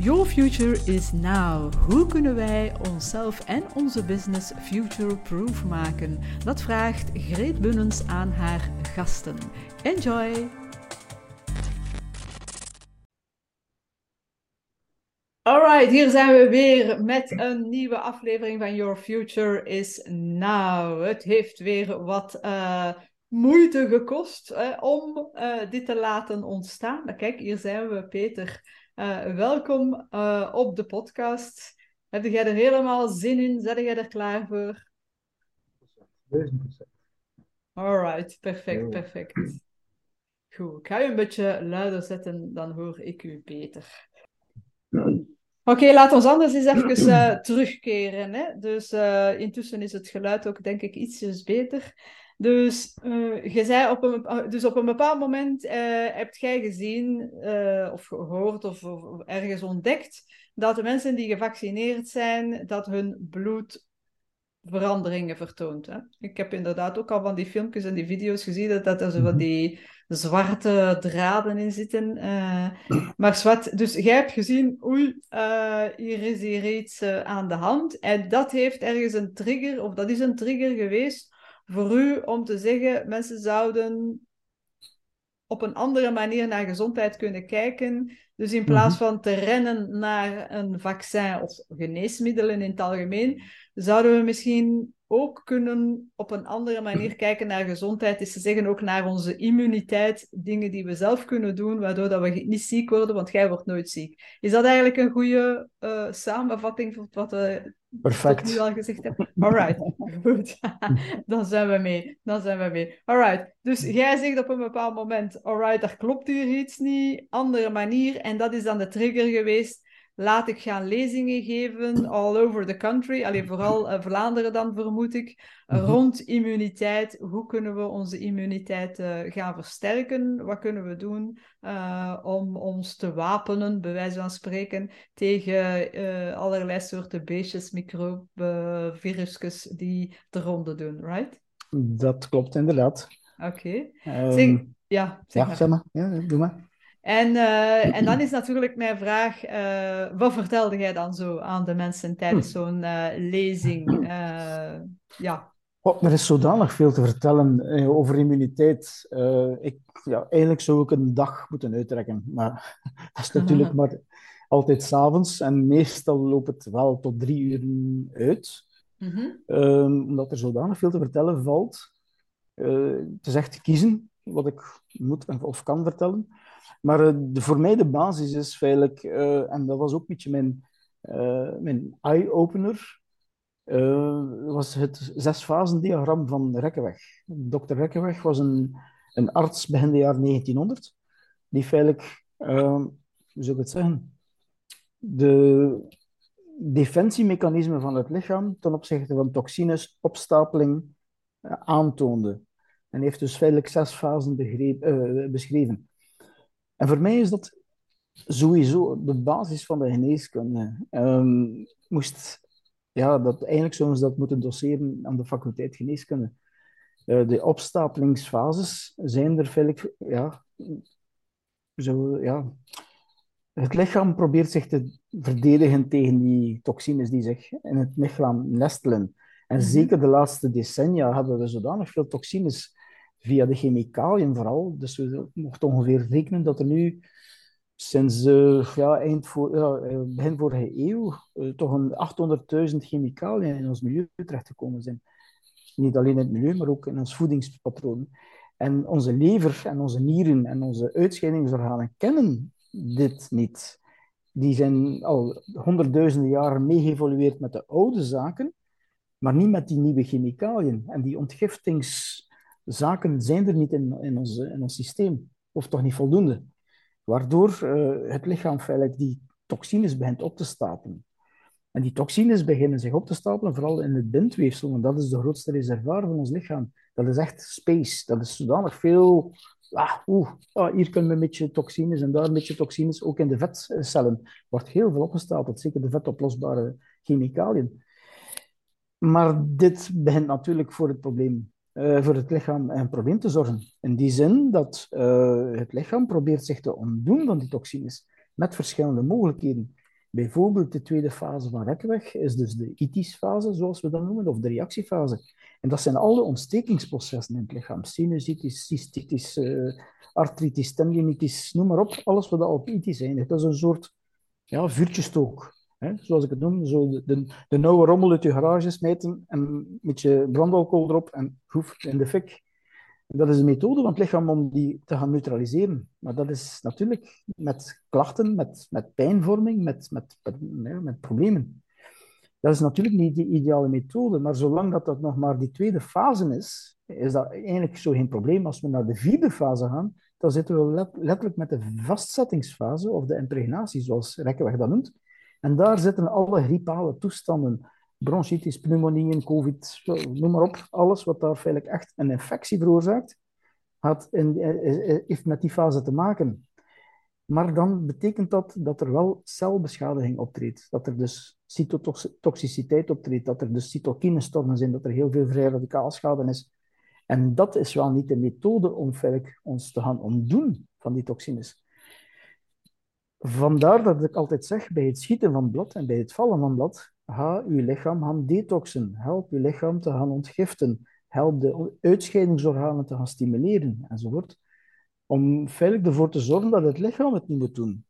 Your future is now. Hoe kunnen wij onszelf en onze business future-proof maken? Dat vraagt Greet Bunnens aan haar gasten. Enjoy! Alright, hier zijn we weer met een nieuwe aflevering van Your Future is Now. Het heeft weer wat uh, moeite gekost om uh, dit te laten ontstaan. Maar kijk, hier zijn we, Peter. Uh, welkom op de podcast. Heb jij er helemaal zin in? Zet jij er klaar voor? Alright, perfect, perfect. Goed, ik ga je een beetje luider zetten, dan hoor ik u beter. Oké, okay, laat ons anders eens even uh, terugkeren. Hè? Dus intussen is het geluid ook, denk ik, ietsjes beter. Dus, uh, je zei op een, dus op een bepaald moment hebt jij gezien of gehoord of, of, ergens ontdekt dat de mensen die gevaccineerd zijn, dat hun bloed veranderingen vertoont. Hè? Ik heb inderdaad ook al van die filmpjes en die video's gezien dat, dat er zo van mhm. die zwarte draden in zitten. Uh, maar zwart, dus jij hebt gezien, oei, uh, hier is hier iets uh, aan de hand. En dat heeft ergens een trigger, of dat is een trigger geweest voor u om te zeggen, mensen zouden op een andere manier naar gezondheid kunnen kijken. Dus in plaats mhm. van te rennen naar een vaccin of geneesmiddelen in het algemeen, zouden we misschien ook kunnen op een andere manier kijken naar gezondheid, is te zeggen ook naar onze immuniteit, dingen die we zelf kunnen doen, waardoor dat we niet ziek worden, want jij wordt nooit ziek. Is dat eigenlijk een goede uh, samenvatting van wat we Perfect. nu al gezegd hebben? Alright, goed. Dan zijn we mee. Dan zijn we mee. Alright, dus jij zegt op een bepaald moment, alright, er klopt hier iets niet, andere manier, en dat is dan de trigger geweest laat ik gaan lezingen geven all over the country. Alleen vooral uh, Vlaanderen dan, vermoed ik. Uh, rond immuniteit. Hoe kunnen we onze immuniteit uh, gaan versterken? Wat kunnen we doen om ons te wapenen, bij wijze van spreken, tegen allerlei soorten beestjes, microben, virusjes die de ronde doen, right? Dat klopt inderdaad. Oké. Okay. Um, ja, zeg ja, maar. Zeg maar. Ja, doe maar. En, uh, en dan is natuurlijk mijn vraag, uh, wat vertelde jij dan zo aan de mensen tijdens zo'n uh, lezing? ja. Oh, er is zodanig veel te vertellen over immuniteit. ik, ja, eigenlijk zou ik een dag moeten uittrekken, maar dat is natuurlijk maar altijd s'avonds. En meestal loopt het wel tot drie uur uit, mm -hmm. omdat er zodanig veel te vertellen valt. het is echt kiezen wat ik moet of kan vertellen. Maar uh, de, voor mij de basis is feitelijk, uh, en dat was ook een beetje mijn, uh, mijn eye-opener, was het zesfasen-diagram van Rekkeweg. Dr. Rekkeweg was een, een arts begin de jaren 1900, die feitelijk, hoe zou ik het zeggen, de defensiemechanismen van het lichaam ten opzichte van toxines, opstapeling, aantoonde. En heeft dus feitelijk zes fasen beschreven. En voor mij is dat sowieso de basis van de geneeskunde. Um, moest, ja, dat, eigenlijk zouden ze dat moeten doseren aan de faculteit geneeskunde. Uh, de opstapelingsfases zijn er veel, ja, zo, ja, het lichaam probeert zich te verdedigen tegen die toxines die zich in het lichaam nestelen. En mhm. zeker de laatste decennia hebben we zodanig veel toxines via de chemicaliën vooral. Dus we mochten ongeveer rekenen dat er nu sinds uh, ja, eind voor, uh, begin vorige eeuw uh, toch een 800.000 chemicaliën in ons milieu terechtgekomen zijn. Niet alleen in het milieu, maar ook in ons voedingspatroon. En onze lever en onze nieren en onze uitscheidingsorganen kennen dit niet. Die zijn al honderdduizenden jaren meegeëvolueerd met de oude zaken, maar niet met die nieuwe chemicaliën. En die ontgiftings zaken zijn er niet in, in, ons, ons systeem, of toch niet voldoende. Waardoor uh, het lichaam feitelijk die toxines begint op te stapelen. En die toxines beginnen zich op te stapelen, vooral in het bindweefsel, en dat is de grootste reservoir van ons lichaam. Dat is echt space. Dat is zodanig veel. Ah, oeh, ah, hier kunnen we een beetje toxines en daar een beetje toxines. Ook in de vetcellen wordt heel veel opgestapeld, zeker de vetoplosbare chemicaliën. Maar dit begint natuurlijk voor het probleem uh, voor het lichaam een probleem te zorgen. In die zin dat uh, het lichaam probeert zich te ontdoen van die toxines met verschillende mogelijkheden. Bijvoorbeeld de tweede fase van Rekkeweg is dus de itis-fase, zoals we dat noemen, of de reactiefase. En dat zijn alle ontstekingsprocessen in het lichaam. Sinusitis, cystitis, uh, artritis, tendinitis, noem maar op. Alles wat al op itis eindigt. Dat is een soort ja, vuurtjestook. Hè? Zoals ik het noem, zo de, de, de nauwe rommel uit je garage smijten en met je brandalcohol erop en hoef in de fik. Dat is een methode van het lichaam om die te gaan neutraliseren. Maar dat is natuurlijk met klachten, met, met pijnvorming, met, met, met, met problemen. Dat is natuurlijk niet de ideale methode, maar zolang dat, dat nog maar die tweede fase is, is dat eigenlijk zo geen probleem. Als we naar de vierde fase gaan, dan zitten we letterlijk met de vastzettingsfase, of de impregnatie, zoals Rekkeweg dat noemt. En daar zitten alle griepale toestanden, bronchitis, pneumonieën, covid, noem maar op, alles wat daar feitelijk echt een infectie veroorzaakt, had in, heeft met die fase te maken. Maar dan betekent dat dat er wel celbeschadiging optreedt. Dat er dus cytotoxiciteit optreedt, dat er dus cytokinestormen zijn, dat er heel veel vrij radicaal schade is. En dat is wel niet de methode om ons te gaan ontdoen van die toxines. Vandaar dat ik altijd zeg, bij het schieten van blad en bij het vallen van blad, ga uw lichaam gaan detoxen. Help uw lichaam te gaan ontgiften. Help de uitscheidingsorganen te gaan stimuleren, enzovoort. Om feitelijk ervoor te zorgen dat het lichaam het niet moet doen.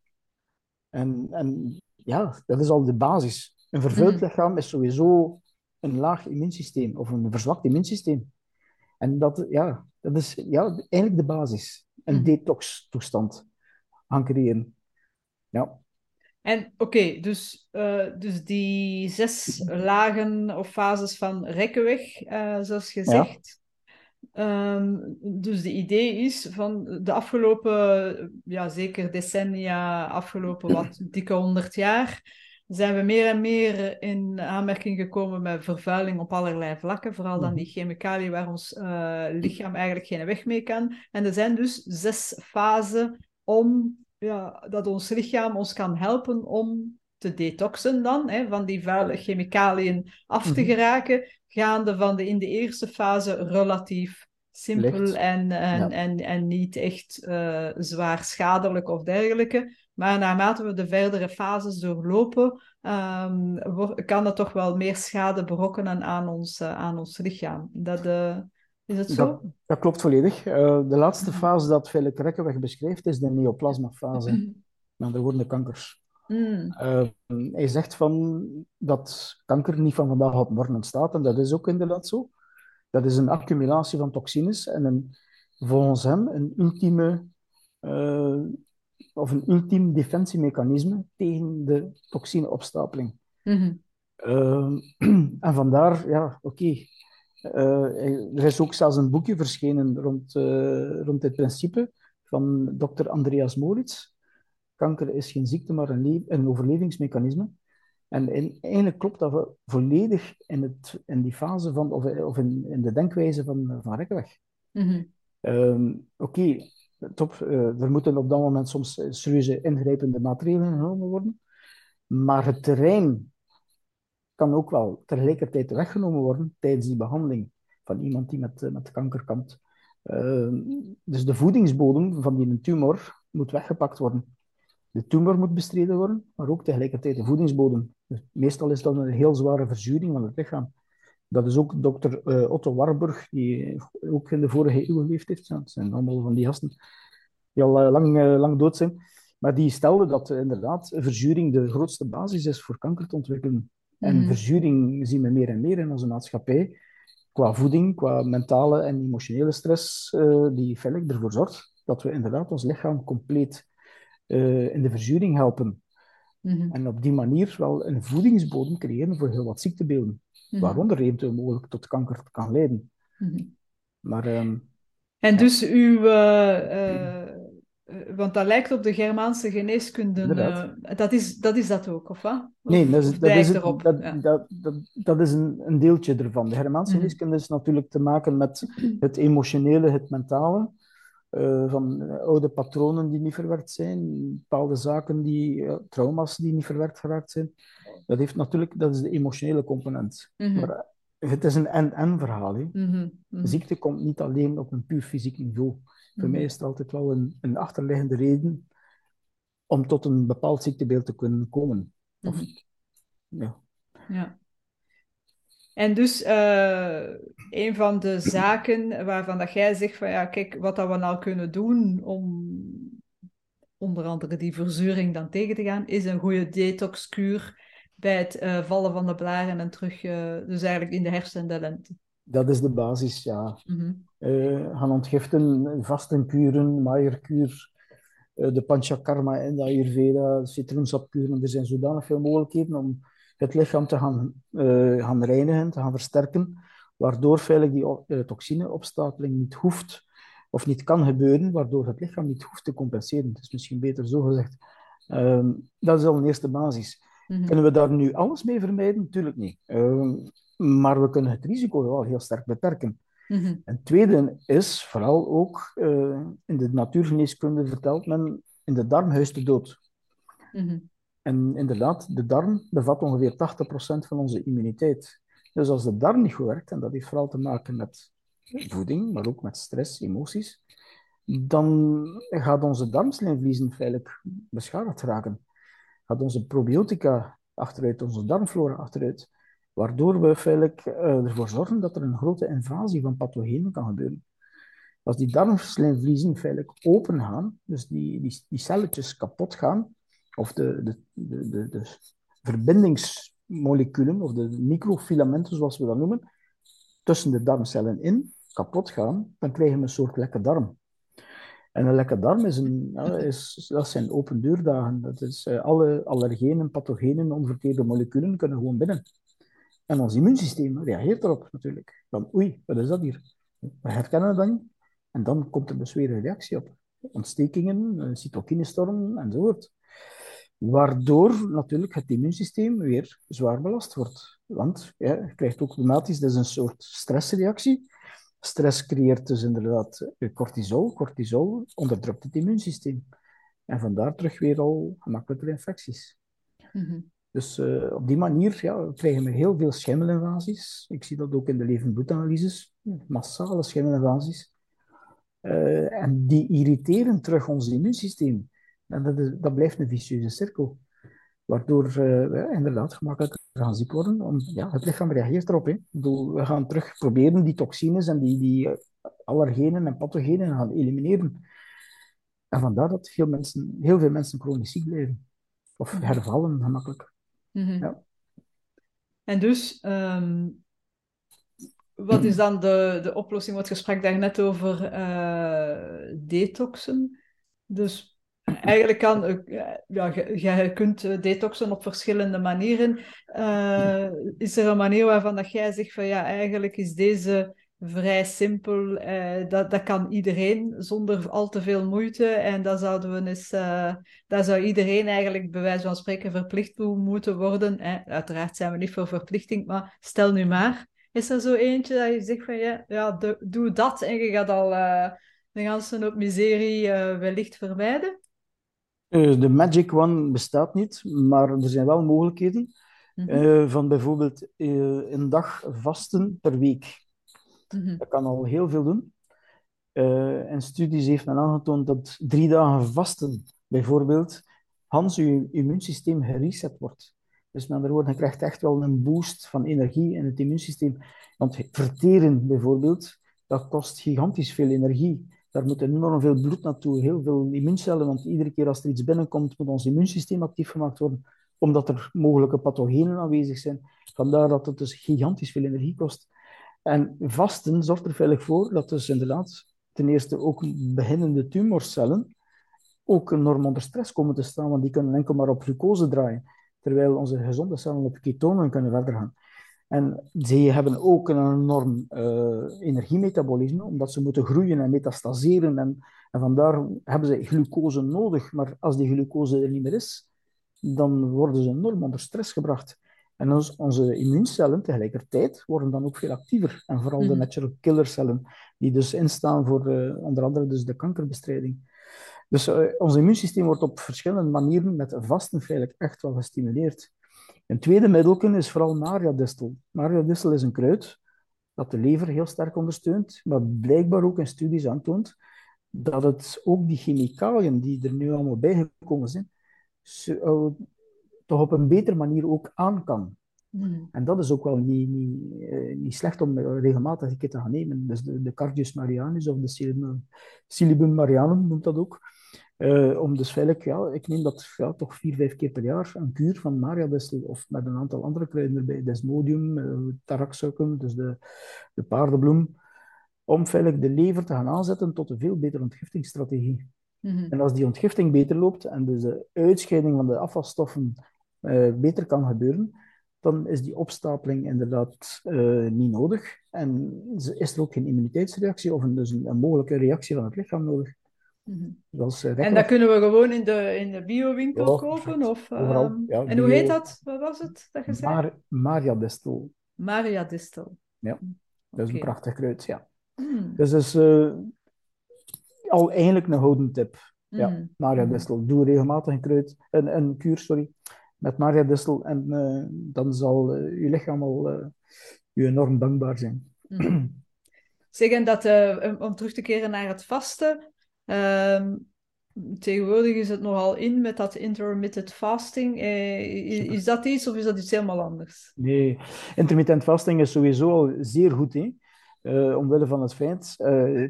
En, en ja, dat is al de basis. Een vervuild mhm. lichaam is sowieso een laag immuunsysteem of een verzwakt immuunsysteem. En dat, ja, dat is ja, eigenlijk de basis. Een mhm. detox-toestand gaan creëren. Ja. En oké, dus, uh, dus die zes lagen of fases van Rekkeweg, uh, zoals gezegd. Ja. Um, dus de idee is van de afgelopen, ja zeker decennia, afgelopen wat dikke honderd jaar, zijn we meer en meer in aanmerking gekomen met vervuiling op allerlei vlakken. Vooral dan mhm. die chemicaliën waar ons uh, lichaam eigenlijk geen weg mee kan. En er zijn dus zes fasen om ja, dat ons lichaam ons kan helpen om te detoxen dan, hè, van die vuile chemicaliën af te mhm. geraken, gaande van de in de eerste fase relatief simpel en, en, en, en niet echt uh, zwaar schadelijk of dergelijke. Maar naarmate we de verdere fases doorlopen, um, kan dat toch wel meer schade berokkenen aan ons, uh, aan ons lichaam. Dat, uh, is het zo? Dat, dat klopt volledig. Uh, de laatste fase dat Philip Rekkeweg beschrijft is de neoplasmafase. Mm -hmm. de worden kankers. Mm. hij zegt van dat kanker niet van vandaag op morgen ontstaat, en dat is ook inderdaad zo. Dat is een accumulatie van toxines en een, volgens hem een ultieme of een ultiem defensiemechanisme tegen de toxineopstapeling. Mm en vandaar, ja, oké. Eh, er is ook zelfs een boekje verschenen rond, uh, rond dit principe van dokter Andreas Moritz. Kanker is geen ziekte, maar een, een overlevingsmechanisme. En in, eigenlijk klopt dat we volledig in, het, in die fase van, of, of in, in de denkwijze van, van. Mm -hmm. Oké, top. Uh, er moeten op dat moment soms serieuze ingrijpende maatregelen genomen worden. Maar het terrein kan ook wel tegelijkertijd weggenomen worden tijdens die behandeling van iemand die met, met kanker kampt. Uh, dus de voedingsbodem van die tumor moet weggepakt worden. De tumor moet bestreden worden, maar ook tegelijkertijd de voedingsbodem. Dus meestal is dat een heel zware verzuring van het lichaam. Dat is ook dokter uh, Otto Warburg, die ook in de vorige eeuw geleefd heeft. Het zijn allemaal van die gasten die al uh, lang, lang dood zijn. Maar die stelde dat inderdaad verzuring de grootste basis is voor kanker te ontwikkelen. En mm. verzuring zien we meer en meer in onze maatschappij. Qua voeding, qua mentale en emotionele stress, die feitelijk ervoor zorgt dat we inderdaad ons lichaam compleet in de verzuring helpen. Mm-hmm. En op die manier wel een voedingsbodem creëren voor heel wat ziektebeelden. Mhm. waaronder eventueel mogelijk tot kanker kan leiden. Mhm. Maar, ehm, en dus uw, uh, want dat lijkt op de Germaanse geneeskunde, dat, is, dat is dat ook, of wat? nee, dat is, dat is, dat, dat, dat, dat, is een, een deeltje ervan. De Germaanse mhm. geneeskunde is natuurlijk te maken met het emotionele, het mentale. Uh, van oude patronen die niet verwerkt zijn, bepaalde zaken, die, trauma's die niet verwerkt geraakt zijn. Dat heeft natuurlijk, dat is de emotionele component. Mhm. Maar het is een en-en verhaal. Mm Ziekte komt niet alleen op een puur fysiek niveau. Voor mij is het altijd wel een, een achterliggende reden om tot een bepaald ziektebeeld te kunnen komen. Of, mhm. ja. ja. En dus uh, een van de zaken waarvan dat jij zegt van ja, kijk, wat dat we nou kunnen doen om onder andere die verzuring dan tegen te gaan, is een goede detoxkuur bij het uh, vallen van de blaren en terug, uh, dus eigenlijk in de herfst en de lente. Dat is de basis, ja. Mm -hmm. gaan ontgiften, vastenkuren, maaierkuur, de panchakarma en de ayurveda, citroensapkuren. Er zijn zodanig veel mogelijkheden om het lichaam te gaan, uh, gaan reinigen, te gaan versterken, waardoor feitelijk die uh, toxineopstapeling niet hoeft of niet kan gebeuren, waardoor het lichaam niet hoeft te compenseren. Het is misschien beter zo gezegd. Uh, dat is al een eerste basis. Mm Kunnen we daar nu alles mee vermijden? Natuurlijk niet. Maar we kunnen het risico wel heel sterk beperken. Mm -hmm. En tweede is vooral ook, uh, in de natuurgeneeskunde vertelt men, in de darm huist de dood. Mm -hmm. En inderdaad, de darm bevat ongeveer 80% van onze immuniteit. Dus als de darm niet goed werkt, en dat heeft vooral te maken met voeding, maar ook met stress, emoties, dan gaat onze darmslijmvliezen feitelijk beschadigd raken. Gaat onze probiotica achteruit, onze darmflora achteruit, waardoor we feitelijk uh, ervoor zorgen dat er een grote invasie van pathogenen kan gebeuren. Als die darmslijmvliezen feitelijk open gaan, dus die, die, die celletjes kapot gaan, of de, de, de, de, de verbindingsmoleculen, of de microfilamenten zoals we dat noemen, tussen de darmcellen in kapot gaan, dan krijgen we een soort lekke darm. En een lekke darm is een, is, dat zijn open deurdagen. Dat is, uh, alle allergenen, pathogenen, onverkeerde moleculen kunnen gewoon binnen. En ons immuunsysteem reageert erop natuurlijk. Dan, oei, wat is dat hier? We herkennen dat niet. En dan komt er dus weer een reactie op. Ontstekingen, een cytokinestorm enzovoort. Waardoor natuurlijk het immuunsysteem weer zwaar belast wordt. Want je krijgt ook automatisch, dat is een soort stressreactie. Stress creëert dus inderdaad eh, cortisol. Cortisol onderdrukt het immuunsysteem. En vandaar terug weer al gemakkelijker infecties. Mhm. Dus uh, op die manier ja, krijgen we heel veel schimmelinvasies. Ik zie dat ook in de levend Massale schimmelinvasies. Uh, en die irriteren terug ons immuunsysteem. En dat, is, dat blijft een vicieuze cirkel. Waardoor uh, we inderdaad gemakkelijker gaan ziek worden. Ja, het lichaam reageert erop. We gaan terug proberen die toxines en die, die allergenen en pathogenen gaan elimineren. En vandaar dat veel, mensen, heel veel mensen chronisch ziek blijven. Of hervallen gemakkelijk. Mm -hmm. ja. En dus, um, wat is dan de, de oplossing? Wat gesprek daar net over uh, detoxen. Dus eigenlijk kan, eh, ja, je, kunt eh, detoxen op verschillende manieren. Uh, is er een manier waarvan dat jij zegt van ja, eigenlijk is deze vrij simpel. Uh, dat, dat kan iedereen zonder al te veel moeite. En dat zouden we eens, uh, dat zou iedereen eigenlijk bij wijze van spreken verplicht toe moeten worden. Eh, uiteraard zijn we niet voor verplichting, maar stel nu maar. Is er zo eentje dat je zegt van ja, ja doe dat en je gaat al de ganse hoop miserie wellicht vermijden? Eh, de magic one bestaat niet, maar er zijn wel mogelijkheden. Mhm. Eh, van bijvoorbeeld uh, een dag vasten per week. Mhm. Dat kan al heel veel doen. en studies heeft men aangetoond dat drie dagen vasten, bijvoorbeeld, Hans, je immuunsysteem gereset wordt. Dus met andere woorden, je krijgt echt wel een boost van energie in het immuunsysteem. Want verteren bijvoorbeeld, dat kost gigantisch veel energie. Daar moet enorm veel bloed naartoe, heel veel immuuncellen, want iedere keer als er iets binnenkomt, moet ons immuunsysteem actief gemaakt worden, omdat er mogelijke pathogenen aanwezig zijn. Vandaar dat het dus gigantisch veel energie kost. En vasten zorgt er veilig voor dat dus inderdaad ten eerste ook beginnende tumorcellen ook enorm onder stress komen te staan, want die kunnen enkel maar op glucose draaien, terwijl onze gezonde cellen op ketonen kunnen verder gaan. En ze hebben ook een enorm uh, energiemetabolisme, omdat ze moeten groeien en metastaseren. En, en vandaar hebben ze glucose nodig. Maar als die glucose er niet meer is, dan worden ze enorm onder stress gebracht. En ons, onze immuuncellen tegelijkertijd worden dan ook veel actiever. En vooral de mhm. natural killer cellen, die dus instaan voor uh, onder andere dus de kankerbestrijding. Dus uh, ons immuunsysteem wordt op verschillende manieren met vasten feitelijk echt wel gestimuleerd. Een tweede middelken is vooral mariadistel. Mariadistel is een kruid dat de lever heel sterk ondersteunt, maar blijkbaar ook in studies aantoont dat het ook die chemicaliën die er nu allemaal bijgekomen zijn, toch op een betere manier ook aan kan. Mhm. En dat is ook wel niet, niet, eh, niet slecht om regelmatig een keer te gaan nemen. Dus de, de Cardius Marianus of de Silibum, Marianum noemt dat ook. Eh, om dus feitelijk, ja, ik neem dat ja, toch vier, vijf keer per jaar, een kuur van mariadestel of met een aantal andere kruiden erbij, desmodium, uh, taraksuiken, dus de, de paardenbloem, om feitelijk de lever te gaan aanzetten tot een veel betere ontgiftingsstrategie. Mhm. En als die ontgifting beter loopt en dus de uitscheiding van de afvalstoffen eh, beter kan gebeuren, dan is die opstapeling inderdaad eh, niet nodig. En is er ook geen immuniteitsreactie of een, dus een, een mogelijke reactie van het lichaam nodig. Mhm. Dat eh, En dat kunnen we gewoon in de, in de biowinkel Ja, kopen? Of, overal. Ja, en hoe heet dat? Wat was het dat je zei? Mar Mariadestel, Maria Distel. Ja, dat is een prachtig kruid, ja. Mm, Dus dat is al eigenlijk een houden tip. Ja, mhm, Mariadestel. Doe regelmatig een kruid, een, een kuur, sorry, met Mariadestel en eh, dan zal eh, je lichaam al eh, je enorm dankbaar zijn. mhm. Zeg, en dat, om terug te keren naar het vasten. ehm, tegenwoordig is het nogal in met dat intermittent fasting. Eh, i- is, dat iets of is dat iets helemaal anders? Nee, intermittent fasting is sowieso al zeer goed, hè? Omwille van het feit,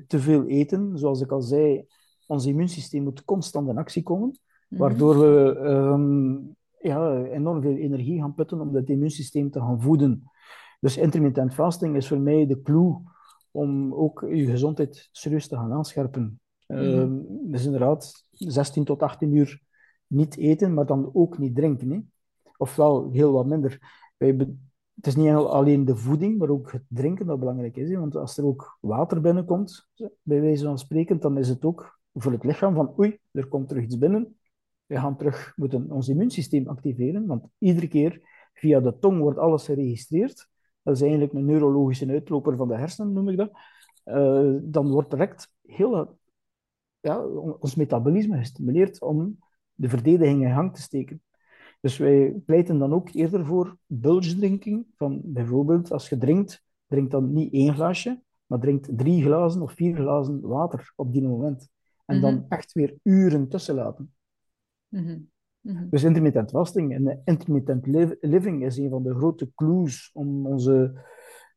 te veel eten, zoals ik al zei, ons immuunsysteem moet constant in actie komen, Mhm, waardoor we ehm, ja, enorm veel energie gaan putten om dat immuunsysteem te gaan voeden. Dus intermittent fasting is voor mij de clue om ook je gezondheid serieus te gaan aanscherpen. Ehm, Dus inderdaad, 16 tot 18 uur niet eten, maar dan ook niet drinken. Hè? Ofwel heel wat minder. Het is niet alleen de voeding, maar ook het drinken dat belangrijk is. Hè? Want als er ook water binnenkomt, bij wijze van spreken, dan is het ook voor het lichaam van oei, er komt terug iets binnen. We gaan terug moeten ons immuunsysteem activeren, want iedere keer via de tong wordt alles geregistreerd. Dat is eigenlijk een neurologische uitloper van de hersenen, noem ik dat. Eh, dan wordt direct heel ja, ons metabolisme gestimuleerd om de verdediging in gang te steken. Dus wij pleiten dan ook eerder voor bulge drinking. Van bijvoorbeeld, als je drinkt, drink dan niet één glaasje, maar drink drie glazen of vier glazen water op die moment. En dan Mhm. echt weer uren tussen laten. Mhm, mhm. Dus intermittent fasting en intermittent liv- living is een van de grote clues om onze,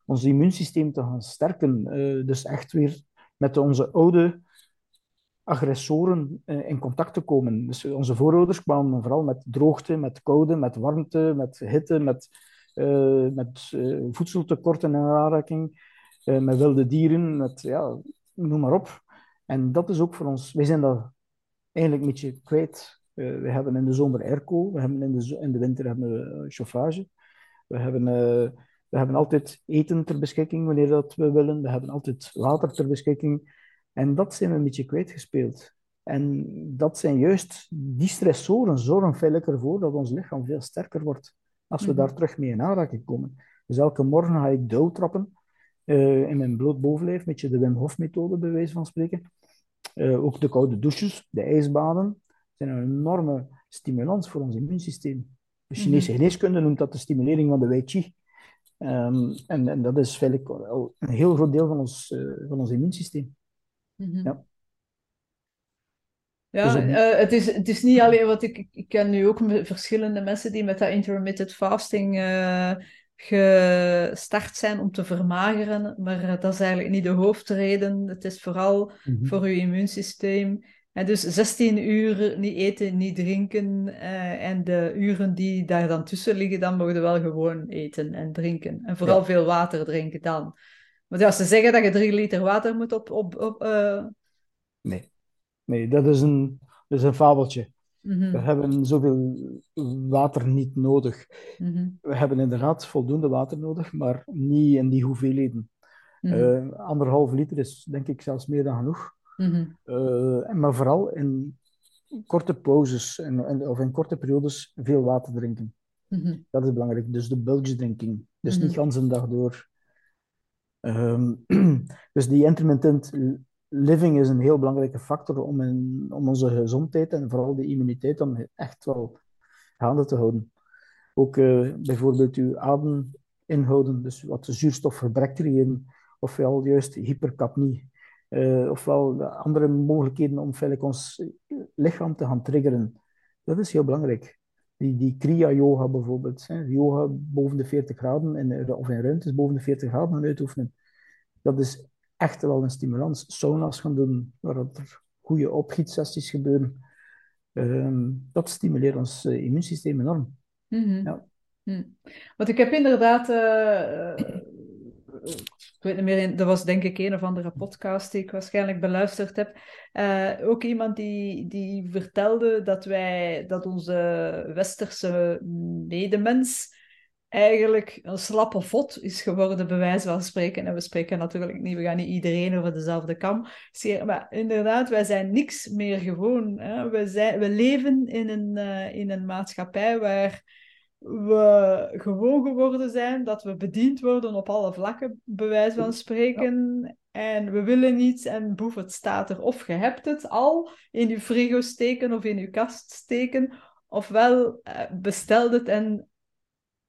ons immuunsysteem te gaan sterken. Eh, dus echt weer met onze oude agressoren eh, in contact te komen. Dus onze voorouders kwamen vooral met droogte, met koude, met warmte, met hitte, met, eh, met eh, voedseltekorten in aanraking, eh, met wilde dieren, met, ja, noem maar op. En dat is ook voor ons, wij zijn dat eigenlijk een beetje kwijt. Eh, we hebben in de zomer airco, we hebben in de, in de winter hebben we eh, chauffage. We hebben, eh, we hebben altijd eten ter beschikking wanneer dat we willen. We hebben altijd water ter beschikking. En dat zijn we een beetje kwijtgespeeld. En dat zijn juist die stressoren zorgen feitelijk ervoor dat ons lichaam veel sterker wordt als we Mhm. daar terug mee in aanraking komen. Dus elke morgen ga ik douwtrappen in mijn bloot bovenlijf, een beetje de Wim Hof methode bij wijze van spreken. Ook de koude douches, de ijsbaden, zijn een enorme stimulans voor ons immuunsysteem. De Chinese Mhm. geneeskunde noemt dat de stimulering van de Wei Qi. Ehm, en, en dat is feitelijk al een heel groot deel van ons, eh, van ons immuunsysteem. Mhm. Ja. Ja, Dus eh, het, is, het is niet alleen wat ik, ik ken nu ook verschillende mensen die met dat intermittent fasting eh, gestart zijn om te vermageren, maar dat is eigenlijk niet de hoofdreden. Het is vooral Mhm. voor je immuunsysteem. En dus 16 uur niet eten, niet drinken. eh, en de uren die daar dan tussen liggen, dan mogen we wel gewoon eten en drinken. En vooral Ja. veel water drinken dan. Want als ze zeggen dat je drie liter water moet op, op, op eh, Nee. Nee, dat is een, dat is een fabeltje. mhm, We hebben zoveel water niet nodig. mhm, We hebben inderdaad voldoende water nodig, maar niet in die hoeveelheden. mhm, Eh, anderhalf liter is denk ik zelfs meer dan genoeg. Mhm, Eh, en maar vooral in korte pauzes en, en- of in korte periodes veel water drinken. mhm, Dat is belangrijk. Dus de bulge drinking. Dus Mhm. niet gans een dag door. Ehm, dus die intermittent living is een heel belangrijke factor om, in, om onze gezondheid en vooral de immuniteit dan echt wel gaande te houden. Ook eh, bijvoorbeeld uw adem inhouden, dus wat zuurstofgebrek creëren, ofwel juist hypercapnie, eh, ofwel de andere mogelijkheden om feitelijk ons lichaam te gaan triggeren. Dat is heel belangrijk. die, die Kriya-yoga bijvoorbeeld, hè, yoga boven de 40 graden in, of in ruimtes boven de 40 graden gaan uitoefenen. Dat is echt wel een stimulans. Sauna's gaan doen, waar er goede opgietsessies gebeuren. Ehm, dat stimuleert ons uh, immuunsysteem enorm. Mm ja. Hm. Want ik heb inderdaad uh, ik weet niet meer, dat was denk ik een of andere podcast die ik waarschijnlijk beluisterd heb. Uh, ook iemand die, die vertelde dat wij, dat onze westerse medemens eigenlijk een slappe vod is geworden, bij wijze van spreken. En we spreken natuurlijk niet, we gaan niet iedereen over dezelfde kam Maar inderdaad, wij zijn niks meer gewoon. Hè? We, zijn, we leven in een, uh, in een maatschappij waar we gewoon geworden zijn, dat we bediend worden op alle vlakken, bij wijze van spreken. En we willen iets en boef, het staat er. Of je hebt het al in je frigo steken of in je kast steken, ofwel uh, bestel het en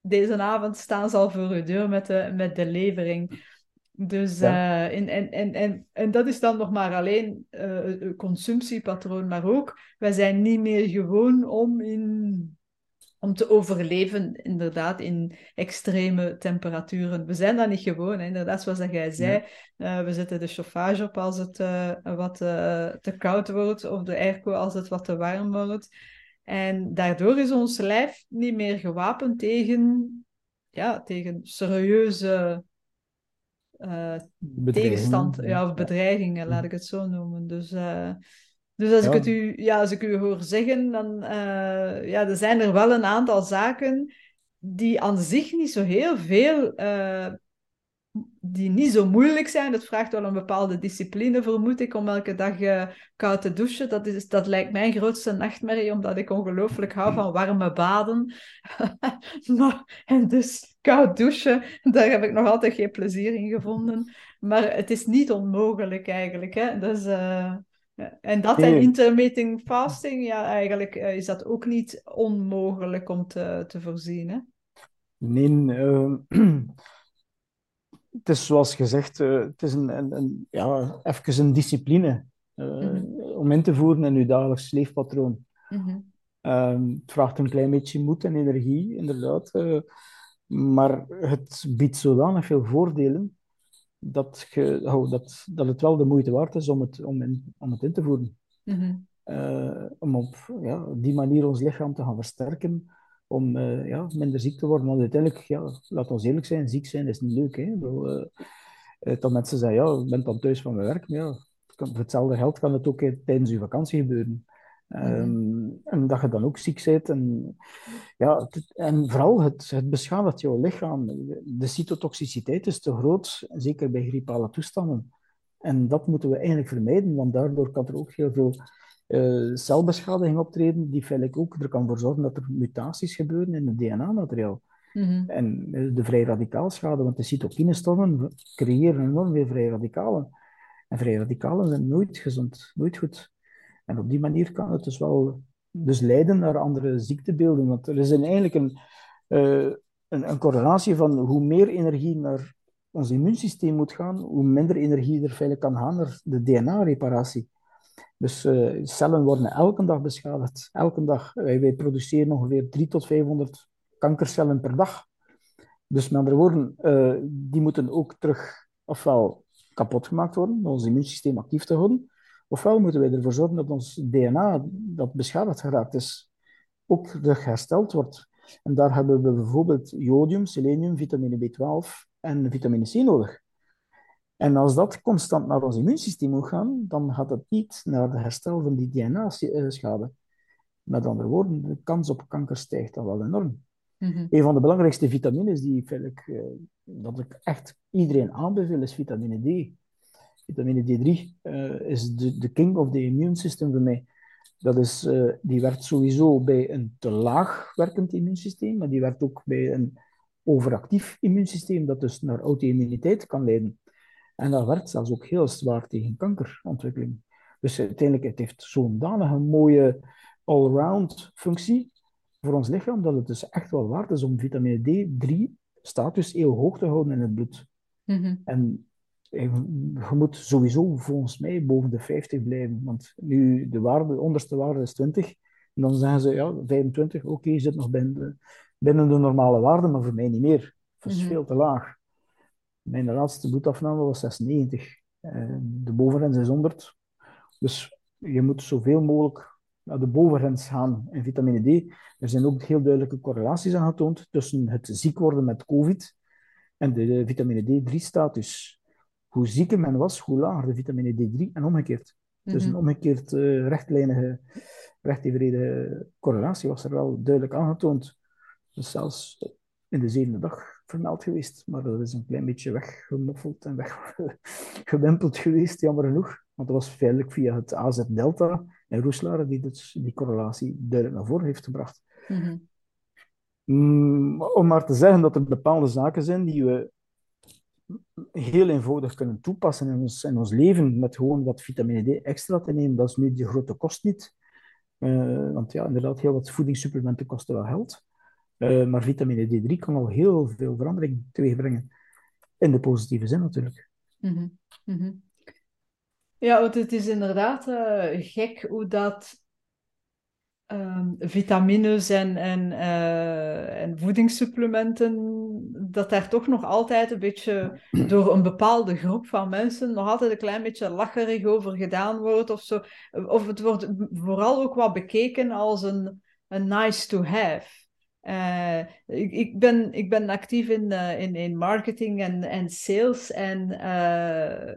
deze avond staan ze al voor je deur met de, met de levering. Dus, ja. uh, en, en, en, en, en dat is dan nog maar alleen uh, consumptiepatroon, maar ook, wij zijn niet meer gewoon om in om te overleven, inderdaad, in extreme temperaturen. We zijn dat niet gewoon, hè. inderdaad, zoals dat jij zei. Uh, we zetten de chauffage op als het uh, wat uh, te koud wordt, of de airco als het wat te warm wordt. En daardoor is ons lijf niet meer gewapend tegen, ja, tegen serieuze tegenstand ja, of bedreigingen, laat ik het zo noemen. Dus dus als, ik het u, ja, als ik u hoor zeggen, dan uh, ja, er zijn er wel een aantal zaken die aan zich niet zo heel veel, uh, die niet zo moeilijk zijn. Het vraagt wel een bepaalde discipline, vermoed ik, om elke dag uh, koud te douchen. Dat, is, dat lijkt mijn grootste nachtmerrie, omdat ik ongelooflijk hou van warme baden. maar, en dus koud douchen, daar heb ik nog altijd geen plezier in gevonden. Maar het is niet onmogelijk eigenlijk. Hè? Dus... En dat en intermittent fasting, ja, eigenlijk uh, is dat ook niet onmogelijk om te, te voorzien. Hè? Nee, uh, het is zoals gezegd, uh, het is een, een, een, ja, even een discipline mm om in te voeren in uw dagelijks leefpatroon. Mm het vraagt een klein beetje moed en energie, inderdaad. maar het biedt zodanig veel voordelen dat, je, oh, dat, dat het wel de moeite waard is om het, om in, om het in te voeren. Mm om op ja, die manier ons lichaam te gaan versterken, om uh, ja, minder ziek te worden. Want uiteindelijk, ja, laat ons eerlijk zijn, ziek zijn is niet leuk. Hè? Uh, dat mensen zeggen, ja, ik ben dan thuis van mijn werk, maar ja, voor hetzelfde geld kan het ook tijdens je vakantie gebeuren. Um, en dat je dan ook ziek bent. En, ja, en vooral, het, het beschadigt jouw lichaam. De cytotoxiciteit is te groot, zeker bij griepale toestanden. En dat moeten we eigenlijk vermijden, want daardoor kan er ook heel veel uh, celbeschadiging optreden, die feitelijk ook er kan voor zorgen dat er mutaties gebeuren in het DNA-materiaal. Mm En de vrij radicaalschade, want de cytokinestormen creëren enorm veel vrij radicalen. En vrij radicalen zijn nooit gezond, nooit goed. En op die manier kan het dus wel dus leiden naar andere ziektebeelden. Want er is een, eigenlijk een, uh, een, correlatie van hoe meer energie naar ons immuunsysteem moet gaan, hoe minder energie er feitelijk kan gaan naar de DNA-reparatie. Dus uh, cellen worden elke dag beschadigd. Elke dag. Wij, wij produceren ongeveer 3 tot 500 kankercellen per dag. Dus met andere woorden, uh, die moeten ook terug ofwel kapot gemaakt worden om ons immuunsysteem actief te houden, Ofwel moeten wij ervoor zorgen dat ons DNA, dat beschadigd geraakt is, ook terug hersteld wordt. En daar hebben we bijvoorbeeld jodium, selenium, vitamine B12 en vitamine C nodig. En als dat constant naar ons immuunsysteem moet gaan, dan gaat het niet naar het herstel van die DNA-schade. Met andere woorden, de kans op kanker stijgt dan wel enorm. Mm Een van de belangrijkste vitamines die ik, eh, dat ik echt iedereen aanbeveel, is vitamine D vitamine D3 uh, eh, is de, de king of the immune system voor mij. Dat is, uh, die werkt sowieso bij een te laag werkend immuunsysteem, maar die werkt ook bij een overactief immuunsysteem, dat dus naar auto-immuniteit kan leiden. En dat werkt zelfs ook heel zwaar tegen kankerontwikkeling. Dus uiteindelijk, het heeft zo'n danige mooie all-round functie voor ons lichaam, dat het dus echt wel waard is om vitamine D3 status heel hoog te houden in het bloed. Mm -hmm. En je moet sowieso volgens mij boven de 50 blijven. Want nu, de, waarde, de onderste waarde is 20. En dan zeggen ze, ja, 25, oké, je zit nog binnen de, binnen de normale waarde, maar voor mij niet meer. Dat is mhm. veel te laag. Mijn laatste bloedafname was 96. de bovengrens is 100. Dus je moet zoveel mogelijk naar de bovengrens gaan in vitamine D. Er zijn ook heel duidelijke correlaties aangetoond tussen het ziek worden met COVID en de vitamine D3-status. Hoe zieker men was, hoe lager de vitamine D3 en omgekeerd. Dus een mhm. omgekeerd uh, rechtlijnige, rechtevenredige correlatie was er wel duidelijk aangetoond. Dus zelfs in de zevende dag vermeld geweest, maar dat is een klein beetje weggemoffeld en weggewimpeld geweest, jammer genoeg. Want dat was feitelijk via het AZ-delta en Roeslaar die dus die correlatie duidelijk naar voren heeft gebracht. Mhm. Mm, om maar te zeggen dat er bepaalde zaken zijn die we heel eenvoudig kunnen toepassen in ons, in ons leven met gewoon wat vitamine D extra te nemen. Dat is nu de grote kost niet. Uh, want ja, inderdaad, heel wat voedingssupplementen kosten wel geld. Uh, maar vitamine D3 kan al heel veel verandering teweegbrengen. In de positieve zin natuurlijk. Mm -hmm. Ja, want het is inderdaad uh, gek hoe dat um, vitamines en, en, en voedingssupplementen, dat daar toch nog altijd een beetje door een bepaalde groep van mensen nog altijd een klein beetje lacherig over gedaan wordt of zo. Of het wordt vooral ook wat bekeken als een, een nice to have. Uh, ik, ben, ik ben actief in, uh, in, in marketing en, en sales en uh,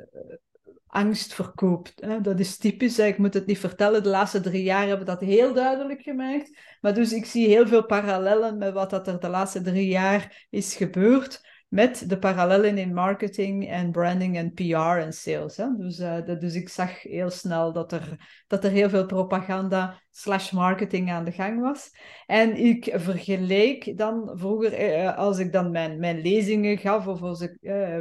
angst verkoopt. Dat is typisch, ik moet het niet vertellen. De laatste drie jaar hebben we dat heel duidelijk gemaakt. Maar dus ik zie heel veel parallellen met wat dat er de laatste drie jaar is gebeurd met de parallellen in marketing en branding en PR en sales. Hè? Dus, uh, dus ik zag heel snel dat er, dat er heel veel propaganda slash marketing aan de gang was. En ik vergeleek dan vroeger, uh, als ik dan mijn, mijn lezingen gaf of als ik uh,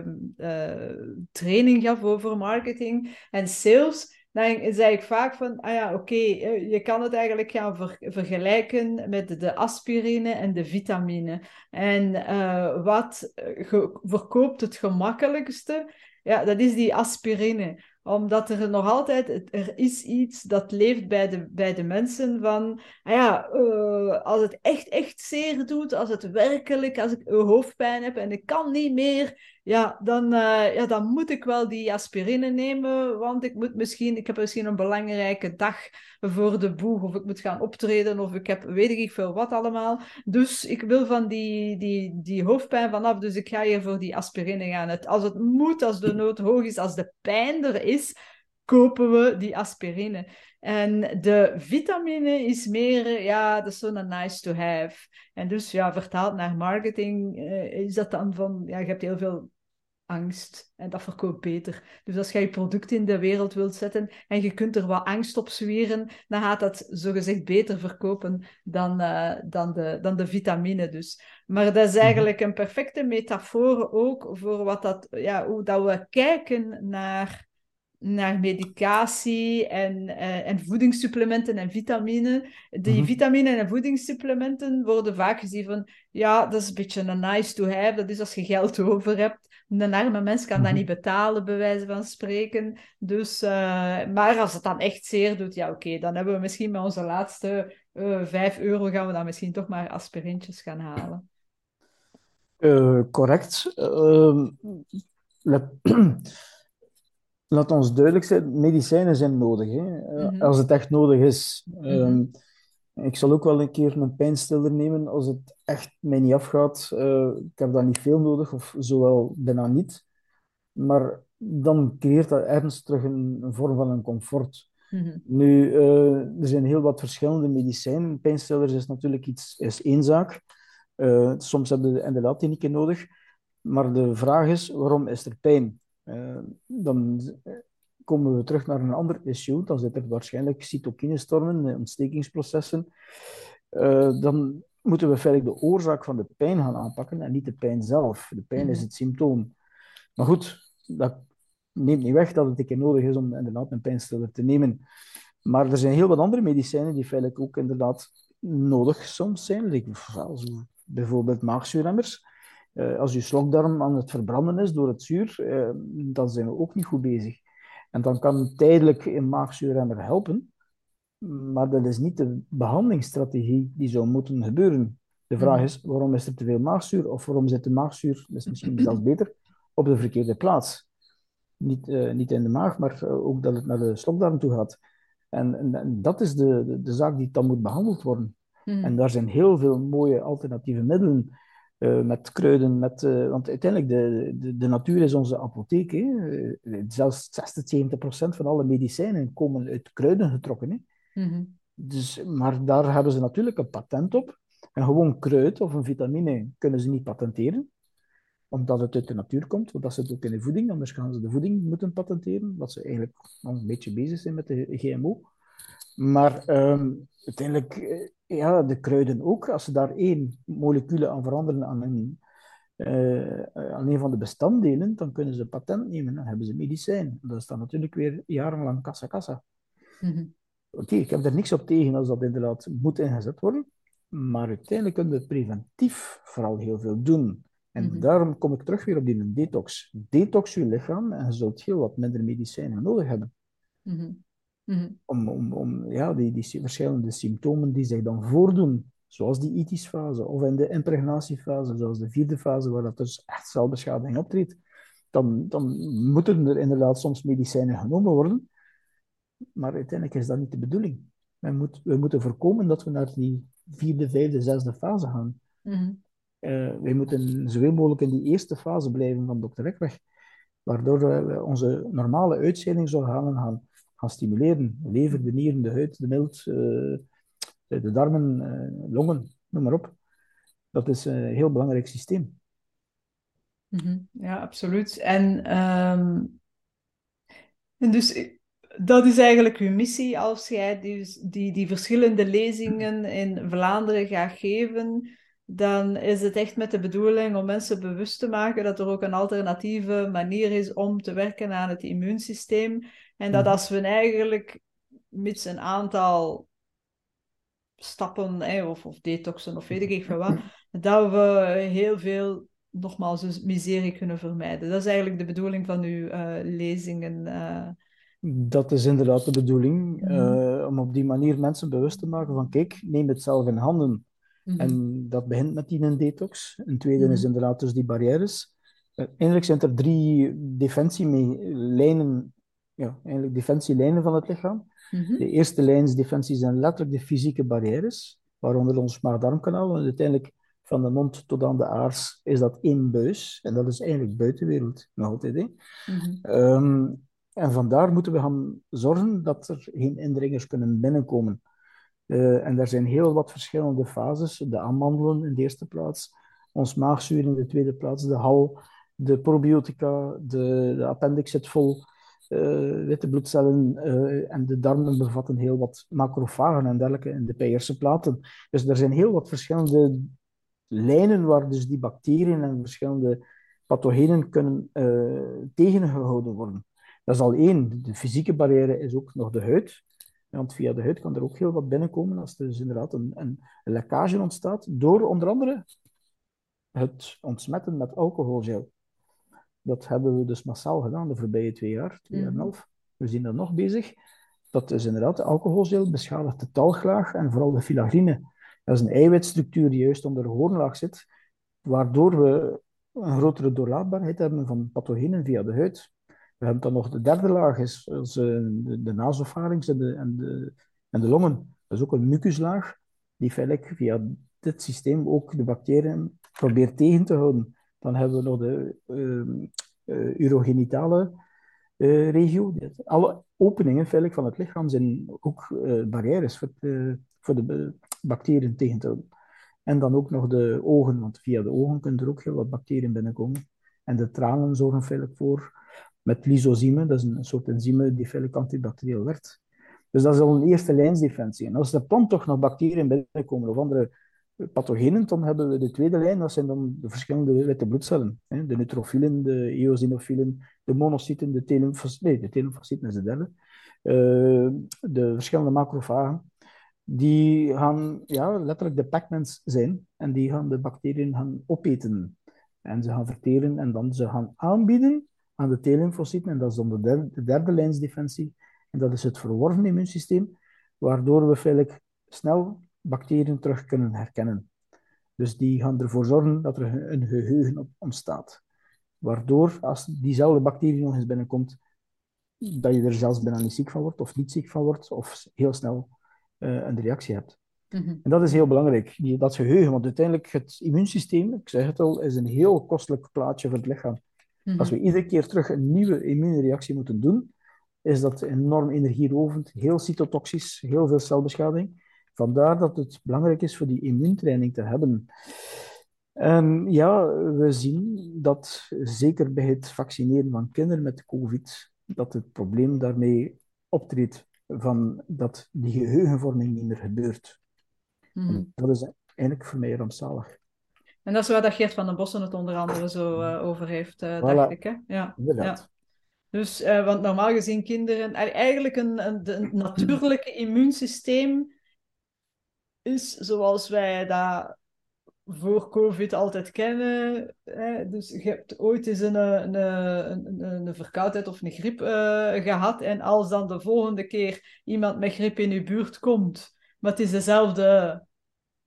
training gaf over marketing en sales, dan zei ik vaak van, ah ja, oké, eh, je kan het eigenlijk gaan vergelijken met de aspirine en de vitamine. En uh, wat eh, verkoopt het gemakkelijkste? Ja, dat is die aspirine omdat er nog altijd, er is iets dat leeft bij de, bij de mensen van, ah ja, als het echt, echt zeer doet, als het werkelijk, als ik hoofdpijn heb en ik kan niet meer, ja, dan, uh, ja, dan moet ik wel die aspirine nemen, want ik moet misschien, ik heb misschien een belangrijke dag voor de boeg, of ik moet gaan optreden, of ik heb weet ik veel wat allemaal. Dus ik wil van die, die, die hoofdpijn vanaf, dus ik ga hier voor die aspirine gaan. Het, als het moet, als de nood hoog is, als de pijn er is, kopen we die aspirine. En de vitamine is meer, ja, dat is zo'n nice to have. En dus ja, vertaald naar marketing uh, is dat dan van, ja, je hebt heel veel angst. En dat verkoopt beter. Dus als je je product in de wereld wilt zetten en je kunt er wat angst op zweren, dan gaat dat zogezegd beter verkopen dan, uh, dan, de, dan de vitamine dus. Maar dat is mhm. eigenlijk een perfecte metafoor ook voor wat dat, ja, hoe dat we kijken naar naar medicatie en, uh, en voedingssupplementen en vitamine. Die mm vitamine en voedingssupplementen worden vaak gezien van, ja, dat is een beetje een nice to have. Dat is als je geld over hebt. Een arme mens kan dat mhm. niet betalen, bij wijze van spreken. Dus, uh, maar als het dan echt zeer doet, ja, oké, dan hebben we misschien met onze laatste uh, 5 euro gaan we dan misschien toch maar aspirintjes gaan halen. Correct. Ehm, laat ons duidelijk zijn, medicijnen zijn nodig. Hè? Eh, mhm. Als het echt nodig is. Mhm. Ehm, ik zal ook wel een keer een pijnstiller nemen als het echt mij niet afgaat. Uh, ik heb dat niet veel nodig, of zowel bijna niet. Maar dan creëert dat ergens terug een, een vorm van een comfort. Mhm. Nu, uh, er zijn heel wat verschillende medicijnen. Pijnstillers is natuurlijk iets, is één zaak. soms hebben we inderdaad klinieken nodig. Maar de vraag is, waarom is er pijn? Eh, dan komen we terug naar een ander issue. Dan zitten er waarschijnlijk cytokinestormen, eh, ontstekingsprocessen. Uh, dan moeten we feitelijk de oorzaak van de pijn gaan aanpakken en niet de pijn zelf. De pijn is mhm. het symptoom. Maar goed, dat neemt niet weg dat het een keer nodig is om inderdaad een pijnstiller te nemen. Maar er zijn heel wat andere medicijnen die feitelijk ook inderdaad nodig soms zijn. Bijvoorbeeld maagzuurremmers. Uh, als je slokdarm aan het verbranden is door het zuur, uh, dan zijn we ook niet goed bezig. En dan kan tijdelijk een maagzuurremmer helpen, maar dat is niet de behandelingsstrategie die zou moeten gebeuren. De vraag is, waarom is er te veel maagzuur? Of waarom zit de maagzuur, dat is misschien zelfs beter, op de verkeerde plaats? Niet, uh, niet in de maag, maar ook dat het naar de slokdarm toe gaat. En, en, en dat is de, de, de, zaak die dan moet behandeld worden. Mm. En daar zijn heel veel mooie alternatieve middelen uh, met kruiden. Met, uh, want uiteindelijk, de, de, de, natuur is onze apotheek. Hè. Uh, zelfs 60, 70 procent van alle medicijnen komen uit kruiden getrokken. Hè. Mm -hmm. dus, maar daar hebben ze natuurlijk een patent op. En gewoon kruid of een vitamine kunnen ze niet patenteren omdat het uit de natuur komt, want dat zit ook in de voeding, anders gaan ze de voeding moeten patenteren, wat ze eigenlijk een beetje bezig zijn met de GMO. Maar um, uiteindelijk, eh, ja, de kruiden ook, als ze daar één moleculen aan veranderen aan een, uh, aan een van de bestanddelen, dan kunnen ze patent nemen, dan hebben ze medicijn. Dat is dan natuurlijk weer jarenlang kassa-kassa. Mm -hmm. Oké, ik heb er niks op tegen als dat inderdaad moet ingezet worden, maar uiteindelijk kunnen we preventief vooral heel veel doen. En mhm. daarom kom ik terug weer op die detox. Detox je lichaam en je zult heel wat minder medicijnen nodig hebben. Mhm. Om, om, om ja, die, die verschillende symptomen die zich dan voordoen, zoals die itisfase of in de impregnatiefase, zoals de vierde fase, waar dat dus echt celbeschadiging optreedt, dan, dan moeten er inderdaad soms medicijnen genomen worden. Maar uiteindelijk is dat niet de bedoeling. We, moet, we moeten voorkomen dat we naar die vierde, vijfde, zesde fase gaan. Uh, wij moeten zoveel mogelijk in die eerste fase blijven van Dr. Ekweg, waardoor we onze normale uitscheidingsorganen gaan, gaan stimuleren. De lever, de nieren, de huid, de milt, uh, de darmen, uh, longen, noem maar op. Dat is een heel belangrijk systeem. -hmm. Ja, absoluut. En, um, en dus dat is eigenlijk uw missie als jij die, die, die verschillende lezingen in Vlaanderen gaat geven dan is het echt met de bedoeling om mensen bewust te maken dat er ook een alternatieve manier is om te werken aan het immuunsysteem. En dat als we eigenlijk met een aantal stappen of, of detoxen of weet ik veel wat, dat we heel veel, nogmaals, dus miserie kunnen vermijden. Dat is eigenlijk de bedoeling van uw uh, lezingen. Uh... Dat is inderdaad de bedoeling, uh, om op die manier mensen bewust te maken van kijk, neem het zelf in handen. Mhm. En dat begint met die detox. Een tweede is mhm. inderdaad dus die barrières. Eigenlijk zijn er drie defensielijnen, ja, eigenlijk defensielijnen van het lichaam. Mhm. De eerste lijnsdefensie zijn letterlijk de fysieke barrières, waaronder ons maag-darmkanaal. En uiteindelijk van de mond tot aan de aars is dat één buis. En dat is eigenlijk buitenwereld, nog altijd. Hè? Um, en vandaar moeten we gaan zorgen dat er geen indringers kunnen binnenkomen. Uh, en daar zijn heel wat verschillende fases. De amandelen in de eerste plaats, ons maagzuur in de tweede plaats, de hal, de probiotica, de, de appendix zit vol uh, witte bloedcellen uh, en de darmen bevatten heel wat macrofagen en dergelijke in de Peyerse platen. Dus er zijn heel wat verschillende lijnen waar dus die bacteriën en verschillende pathogenen kunnen tegengehouden worden. Dat is al één. De fysieke barrière is ook nog de huid. Want via de huid kan er ook heel wat binnenkomen als er dus inderdaad een, een, lekkage ontstaat door onder andere het ontsmetten met alcoholgel. Dat hebben we dus massaal gedaan de voorbije twee jaar, twee jaar en een mhm. half. We zien dat nog bezig. Dat is inderdaad de alcoholgel beschadigt de talglaag en vooral de filagrine. Dat is een eiwitstructuur die juist onder de hoornlaag zit, waardoor we een grotere doorlaatbaarheid hebben van pathogenen via de huid. We hebben dan nog de derde laag, is, uh, de, de en de, en, de, en de longen. Dat is ook een mucuslaag die feitelijk via dit systeem ook de bacteriën probeert tegen te houden. Dan hebben we nog de uh, urogenitale uh, regio. Alle openingen feitelijk van het lichaam zijn ook barrières voor, voor de bacteriën tegen te houden. En dan ook nog de ogen, want via de ogen kunnen er ook heel wat bacteriën binnenkomen. En de tranen zorgen feitelijk voor met lysozyme, dat is een soort enzyme die feitelijk antibacterieel werkt. Dus dat is al een eerste lijnsdefensie. En als er dan toch nog bacteriën binnenkomen of andere pathogenen, dan hebben we de tweede lijn, dat zijn dan de verschillende witte bloedcellen. De neutrofielen, de eosinofielen, de monocyten, de T-lymfocyten, nee, de T-lymfocyten is de derde. Uh, de verschillende macrofagen, die gaan ja, letterlijk de pacmans zijn en die gaan de bacteriën gaan opeten. En ze gaan verteren en dan ze gaan aanbieden aan de T-lymfocyten. En dat is dan de derde, de derde lijnsdefensie. En dat is het verworven immuunsysteem. waardoor we feitelijk snel bacteriën terug kunnen herkennen. Dus die gaan ervoor zorgen dat er een geheugen ontstaat. Waardoor, als diezelfde bacterie nog eens binnenkomt, dat je er zelfs bijna niet ziek van wordt, of niet ziek van wordt, of heel snel uh, een reactie hebt. Mhm. En dat is heel belangrijk, die, dat geheugen. Want uiteindelijk, het immuunsysteem, ik zeg het al, is een heel kostelijk plaatje voor het lichaam. Als we iedere keer terug een nieuwe immuunreactie moeten doen, is dat enorm energierovend, heel cytotoxisch, heel veel celbeschadiging. Vandaar dat het belangrijk is voor die immuuntraining te hebben. En ja, we zien dat zeker bij het vaccineren van kinderen met COVID, dat het probleem daarmee optreedt van dat die geheugenvorming niet meer gebeurt. Mm. Dat is eigenlijk voor mij rampzalig. En dat is waar dat Geert van den Bossen het onder andere zo uh, over heeft, uh, dacht ik. Hè? Ja. ja. Dus, uh, want normaal gezien kinderen, eigenlijk een, een, een natuurlijke immuunsysteem is zoals wij dat voor COVID altijd kennen. Hè? Dus je hebt ooit eens een, een, een, een verkoudheid of een griep uh, gehad. En als dan de volgende keer iemand met griep in je buurt komt, maar het is dezelfde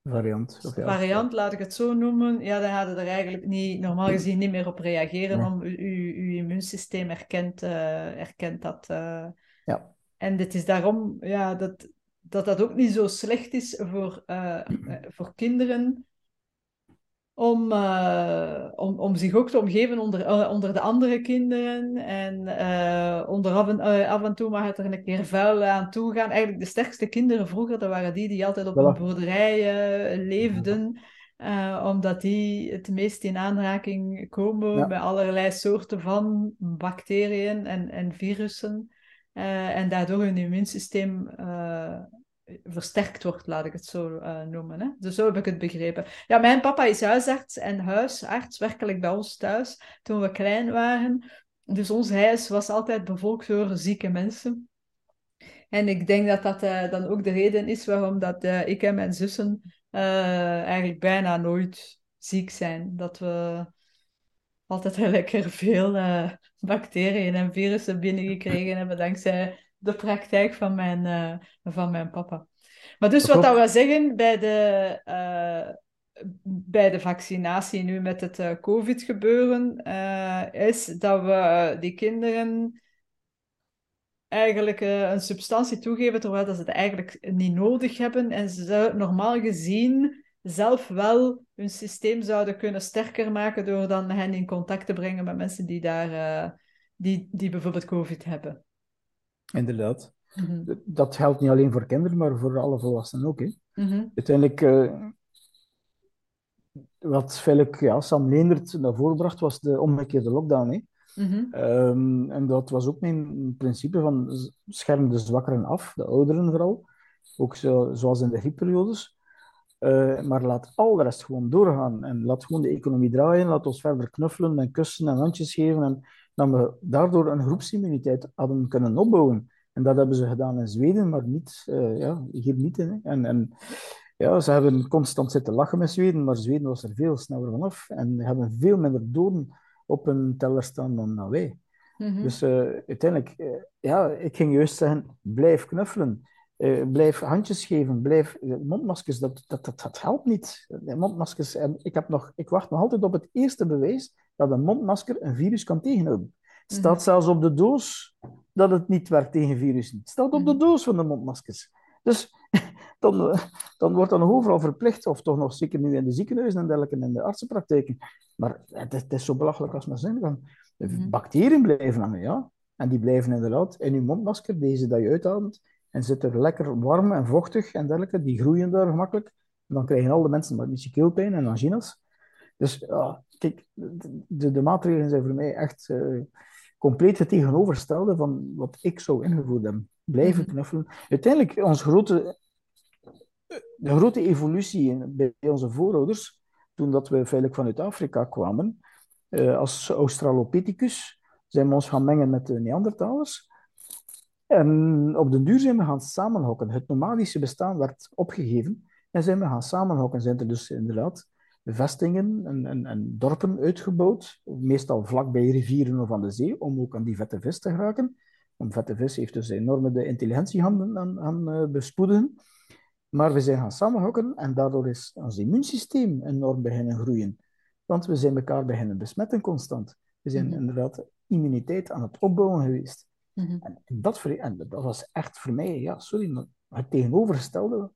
variant, variant laat ik het zo noemen, ja, dan hadden er eigenlijk niet, normaal gezien niet meer op reageren, om uw, uw immuunsysteem erkent, uh, erkent dat. Uh... Ja. En dit is daarom ja, dat, dat dat ook niet zo slecht is voor, voor kinderen om, uh, om, om zich ook te omgeven onder, uh, onder de andere kinderen. En uh, onder af en, af en toe mag het er een keer vuil aan toe gaan. Eigenlijk de sterkste kinderen vroeger, dat waren die die altijd op een boerderij leefden. omdat die het meest in aanraking komen ja. met allerlei soorten van bacteriën en, en virussen. en daardoor hun immuunsysteem versterkt wordt, laat ik het zo uh, noemen. Hè? Dus zo heb ik het begrepen. Ja, mijn papa is huisarts en huisarts, werkelijk bij ons thuis, toen we klein waren. Dus ons huis was altijd bevolkt door zieke mensen. En ik denk dat dat uh, dan ook de reden is waarom dat, uh, ik en mijn zussen eigenlijk bijna nooit ziek zijn. Dat we altijd lekker veel bacteriën en virussen binnengekregen hebben dankzij de praktijk van mijn, uh, van mijn papa. Maar dus wat dat wil zeggen bij de, uh, bij de vaccinatie nu met het uh, COVID-gebeuren, is dat we die kinderen eigenlijk een substantie toegeven terwijl dat ze het eigenlijk niet nodig hebben. En ze normaal gezien zelf wel hun systeem zouden kunnen sterker maken door dan hen in contact te brengen met mensen die, daar, die, die bijvoorbeeld COVID hebben. Inderdaad. Mhm. Dat geldt niet alleen voor kinderen, maar voor alle volwassenen ook. Hè. Mhm. Uiteindelijk, uh, wat Philip ja, Sam Leendert naar voren bracht, was de omgekeerde lockdown. Hè. Ehm, en dat was ook mijn principe van scherm de zwakkeren af, de ouderen vooral. Ook zo, zoals in de griepperiodes. Uh, maar laat al de rest gewoon doorgaan. En laat gewoon de economie draaien. Laat ons verder knuffelen en kussen en handjes geven. En dat we daardoor een groepsimmuniteit hadden kunnen opbouwen. En dat hebben ze gedaan in Zweden, maar niet, uh, ja, hier niet. Hè. En, en ja, ze hebben constant zitten lachen met Zweden, maar Zweden was er veel sneller vanaf en hebben veel minder doden op een teller staan dan wij. Mm Dus uh, uiteindelijk, uh, ja, ik ging juist zeggen, blijf knuffelen. Uh, blijf handjes geven, blijf mondmaskers, dat, dat, dat, dat helpt niet. Mondmaskers, en ik, heb nog, ik wacht nog altijd op het eerste bewijs dat een mondmasker een virus kan tegenhouden. Het staat mhm. zelfs op de doos dat het niet werkt tegen virussen. Het staat op de mhm. doos van de mondmaskers. Dus dan, dan wordt dan overal verplicht, of toch nog zeker nu in de ziekenhuizen en dergelijke, in de artsenpraktijken. Maar het, het is zo belachelijk als maar zin van. De mhm. bacteriën blijven hangen, ja. En die blijven inderdaad in je mondmasker, deze dat je uitademt, en zitten lekker warm en vochtig en dergelijke. Die groeien daar gemakkelijk. En dan krijgen al de mensen beetje keelpijn en angina's. Dus ja, kijk, de, de, maatregelen zijn voor mij echt uh, compleet het tegenovergestelde van wat ik zou ingevoerd hebben. Blijven mhm. knuffelen. Uiteindelijk, ons grote, de grote evolutie bij onze voorouders, toen dat we feitelijk vanuit Afrika kwamen, uh, als Australopithecus, zijn we ons gaan mengen met de Neandertalers. En op de duur zijn we gaan samenhokken. Het nomadische bestaan werd opgegeven en zijn we gaan samenhokken. Zijn er dus inderdaad vestingen en, en, en, dorpen uitgebouwd, meestal vlak bij rivieren of aan de zee, om ook aan die vette vis te geraken. Want vette vis heeft dus enorme de intelligentie aan, aan uh, bespoedigen. Maar we zijn gaan samenhokken en daardoor is ons immuunsysteem enorm beginnen groeien. Want we zijn elkaar beginnen besmetten constant. We zijn mhm. inderdaad immuniteit aan het opbouwen geweest. Mhm. en, dat, en dat was echt voor mij, ja, sorry, maar het tegenovergestelde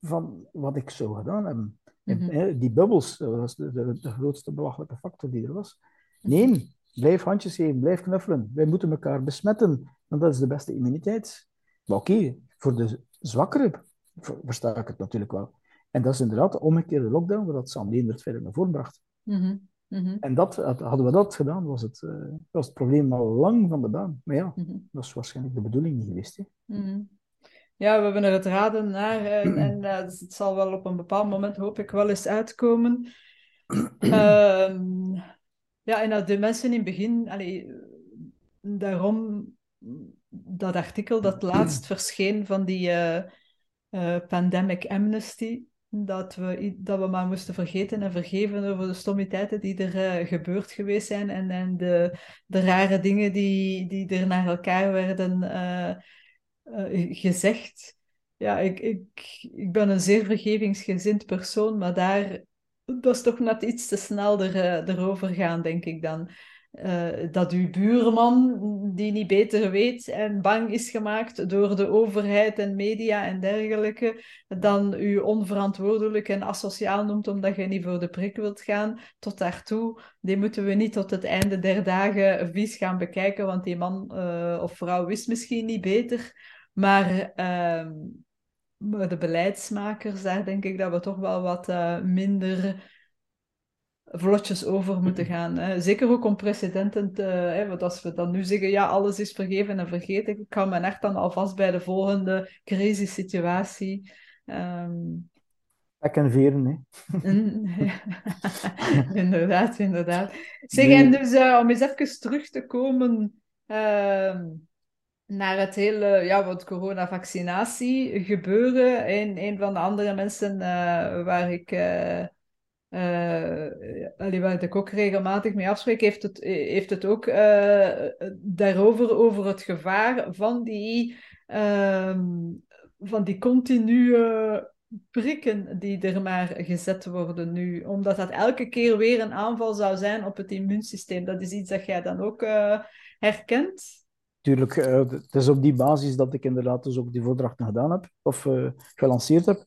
van wat ik zou gedaan hebben. Mhm. Die bubbels, dat was de, de, de, grootste belachelijke factor die er was. Nee, blijf handjes geven, blijf knuffelen. Wij moeten elkaar besmetten, want dat is de beste immuniteit. Maar oké, voor de zwakkere versta ik het natuurlijk wel. En dat is inderdaad de omgekeerde lockdown, waar dat Sam Leendert verder naar voren bracht. Mhm. Mhm. En dat, hadden we dat gedaan, was het, uh, was het probleem al lang van de baan. Maar ja, dat is waarschijnlijk de bedoeling niet geweest. Hè? Ja, we hebben er het raden naar en, en uh, het zal wel op een bepaald moment, hoop ik, wel eens uitkomen. Ehm, ja, en dat de mensen in het begin, allee, daarom dat artikel dat laatst verscheen van die uh, Pandemic Amnesty, dat we, dat we maar moesten vergeten en vergeven over de stommiteiten die er gebeurd geweest zijn en, en de, de rare dingen die, die er naar elkaar werden uh, gezegd. Ja, ik, ik, ik ben een zeer vergevingsgezind persoon, maar daar, dat is toch net iets te snel er, uh, erover gaan, denk ik dan. Dat uw buurman, die niet beter weet en bang is gemaakt door de overheid en media en dergelijke, dan u onverantwoordelijk en asociaal noemt omdat je niet voor de prik wilt gaan, tot daartoe, die moeten we niet tot het einde der dagen vies gaan bekijken, want die man of vrouw wist misschien niet beter. Maar, uh, de beleidsmakers, daar denk ik dat we toch wel wat uh, minder vlotjes over moeten gaan. Hè. Zeker ook om precedenten te... Hè, want als we dan nu zeggen, ja, alles is vergeven en vergeten, ik kan me echt dan alvast bij de volgende crisissituatie... Um... En veren, hè. inderdaad, inderdaad. Zeg, en dus uh, om eens even terug te komen... Uh, naar het hele ja, wat coronavaccinatie gebeuren. Een, een van de andere mensen uh, waar ik. Uh, waar ik ook regelmatig mee afspreek, heeft het, heeft het ook daarover, over het gevaar van die, uh, van die continue prikken die er maar gezet worden nu. Omdat dat elke keer weer een aanval zou zijn op het immuunsysteem. Dat is iets dat jij dan ook herkent tuurlijk, uh, het is op die basis dat ik inderdaad dus ook die voordrachten gedaan heb, of uh, gelanceerd heb.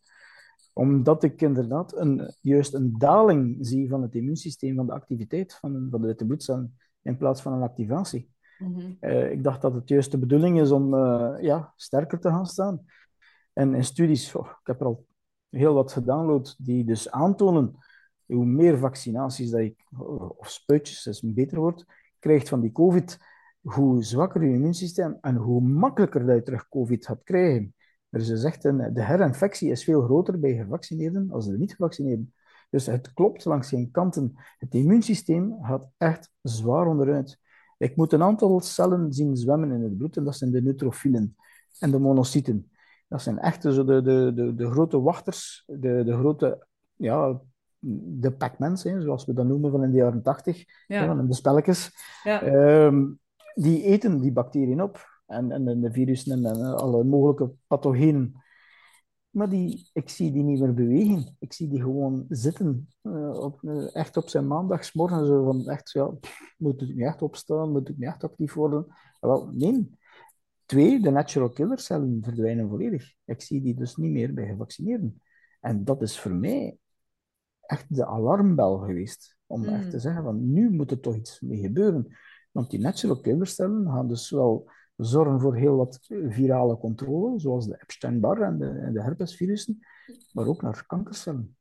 Omdat ik inderdaad een, juist een daling zie van het immuunsysteem, van de activiteit van, van de witte bloedcellen, in plaats van een activatie. Mm ik dacht dat het juist de bedoeling is om ja, sterker te gaan staan. En in studies, oh, ik heb er al heel wat gedownload, die dus aantonen hoe meer vaccinaties dat je, of spuitjes, is een beter woord, krijgt van die COVID, hoe zwakker je immuunsysteem en hoe makkelijker dat je terug COVID gaat krijgen. Er is gezegd, de herinfectie is veel groter bij gevaccineerden als de niet-gevaccineerden. Dus het klopt langs geen kanten. Het immuunsysteem gaat echt zwaar onderuit. Ik moet een aantal cellen zien zwemmen in het bloed, en dat zijn de neutrofielen en de monocyten. Dat zijn echt de, de, de, de grote wachters, de, de grote, ja, de Pac-Mans, zoals we dat noemen van in de jaren tachtig, ja. van de spelletjes. Ja. Ehm, die eten die bacteriën op. En, en de virussen en, alle mogelijke pathogenen. Maar die, ik zie die niet meer bewegen. Ik zie die gewoon zitten. Uh, op, uh, echt op zijn maandagsmorgen. Zo van echt, ja, moet ik niet echt opstaan? Moet ik niet echt actief worden? Wel, nee. Twee, de natural killer cellen verdwijnen volledig. Ik zie die dus niet meer bij gevaccineerden. En dat is voor mij echt de alarmbel geweest. Om echt hmm. te zeggen van, nu moet er toch iets mee gebeuren. Want die natural killer cellen gaan dus wel zorgen voor heel wat virale controle, zoals de Epstein-Barr en de, en de herpesvirussen, maar ook naar kankercellen.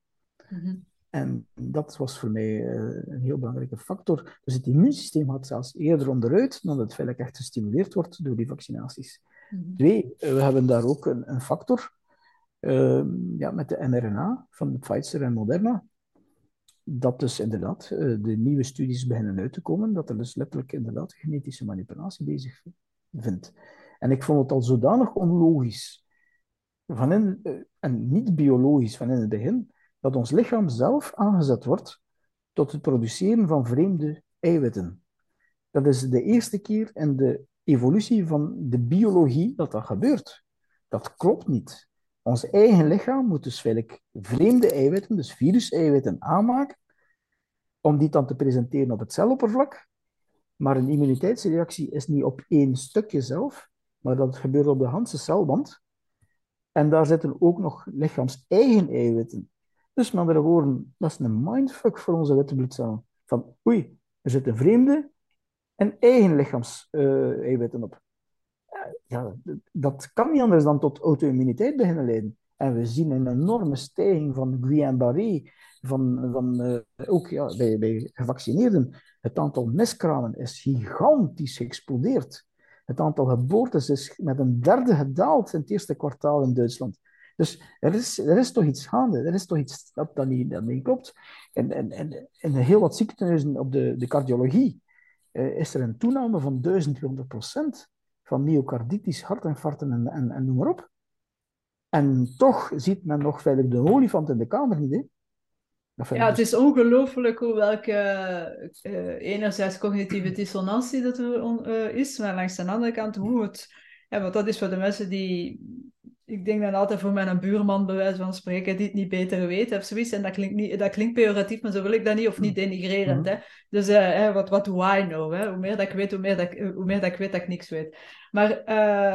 Mhm. En dat was voor mij uh, een heel belangrijke factor. Dus het immuunsysteem gaat zelfs eerder onderuit dan het feit dat echt gestimuleerd wordt door die vaccinaties. Mm Twee, uh, we hebben daar ook een, een factor uh, ja, met de mRNA van Pfizer en Moderna dat dus inderdaad uh, de nieuwe studies beginnen uit te komen, dat er dus letterlijk inderdaad genetische manipulatie bezig vindt. En ik vond het al zodanig onlogisch, van uh, en niet biologisch van in het begin, dat ons lichaam zelf aangezet wordt tot het produceren van vreemde eiwitten. Dat is de eerste keer in de evolutie van de biologie dat dat gebeurt. Dat klopt niet. Ons eigen lichaam moet dus eigenlijk vreemde eiwitten, dus viruseiwitten, aanmaken, om die dan te presenteren op het celoppervlak. Maar een immuniteitsreactie is niet op één stukje zelf, maar dat gebeurt op de hele celwand. En daar zitten ook nog lichaams-eigen eiwitten. Dus met andere woorden, dat is een mindfuck voor onze witte bloedcellen. Van oei, er zitten vreemde en eigen lichaams-eiwitten op. Ja, dat kan niet anders dan tot auto-immuniteit beginnen leiden. En we zien een enorme stijging van Guillain-Barré, van, van uh, ook ja, bij, bij gevaccineerden. Het aantal miskramen is gigantisch geëxplodeerd. Het aantal geboortes is met een derde gedaald in het eerste kwartaal in Duitsland. Dus er is, er is toch iets gaande, er is toch iets dat, niet, dat niet klopt. En, en, en, en heel wat ziekenhuizen op de, de cardiologie uh, is er een toename van 1200 procent van myocarditis, hartinfarcten en, en, en noem maar op. En toch ziet men nog veilig de olifant in de kamer niet. Hè? Ja, het is ongelooflijk hoe welke uh, enerzijds cognitieve dissonantie dat er uh, is, maar langs de andere kant hoe het... Ja, want dat is voor de mensen die... Ik denk dan altijd voor mijn buurman, bij wijze van spreken, die het niet beter weet of zoiets. En dat klinkt, niet, dat klinkt pejoratief, maar zo wil ik dat niet, of niet denigrerend. Mm. Hè? Dus hè, wat, wat do I know? Hè? Hoe meer dat ik weet, hoe meer dat, ik, hoe meer dat ik weet dat ik niks weet. Maar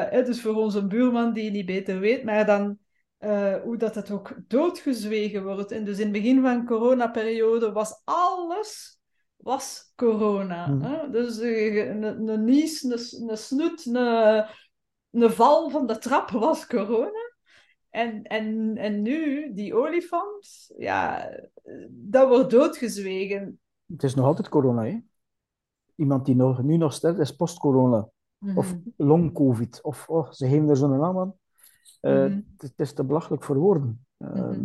het is voor ons een buurman die het niet beter weet, maar dan uh, hoe dat het ook doodgezwegen wordt. En dus in het begin van de coronaperiode was alles was corona. Hmm. Hè? Dus uh, een, nies, een, een snoet, een, een val van de trap was corona. En, en, en nu, die olifant, ja, dat wordt doodgezwegen. Het is nog altijd corona, hè? Iemand die nog, nu nog sterft, is post-corona. Of mhm. long-covid. Of oh, ze geven er zo'n naam aan. Uh, het, is te belachelijk voor woorden. Uh,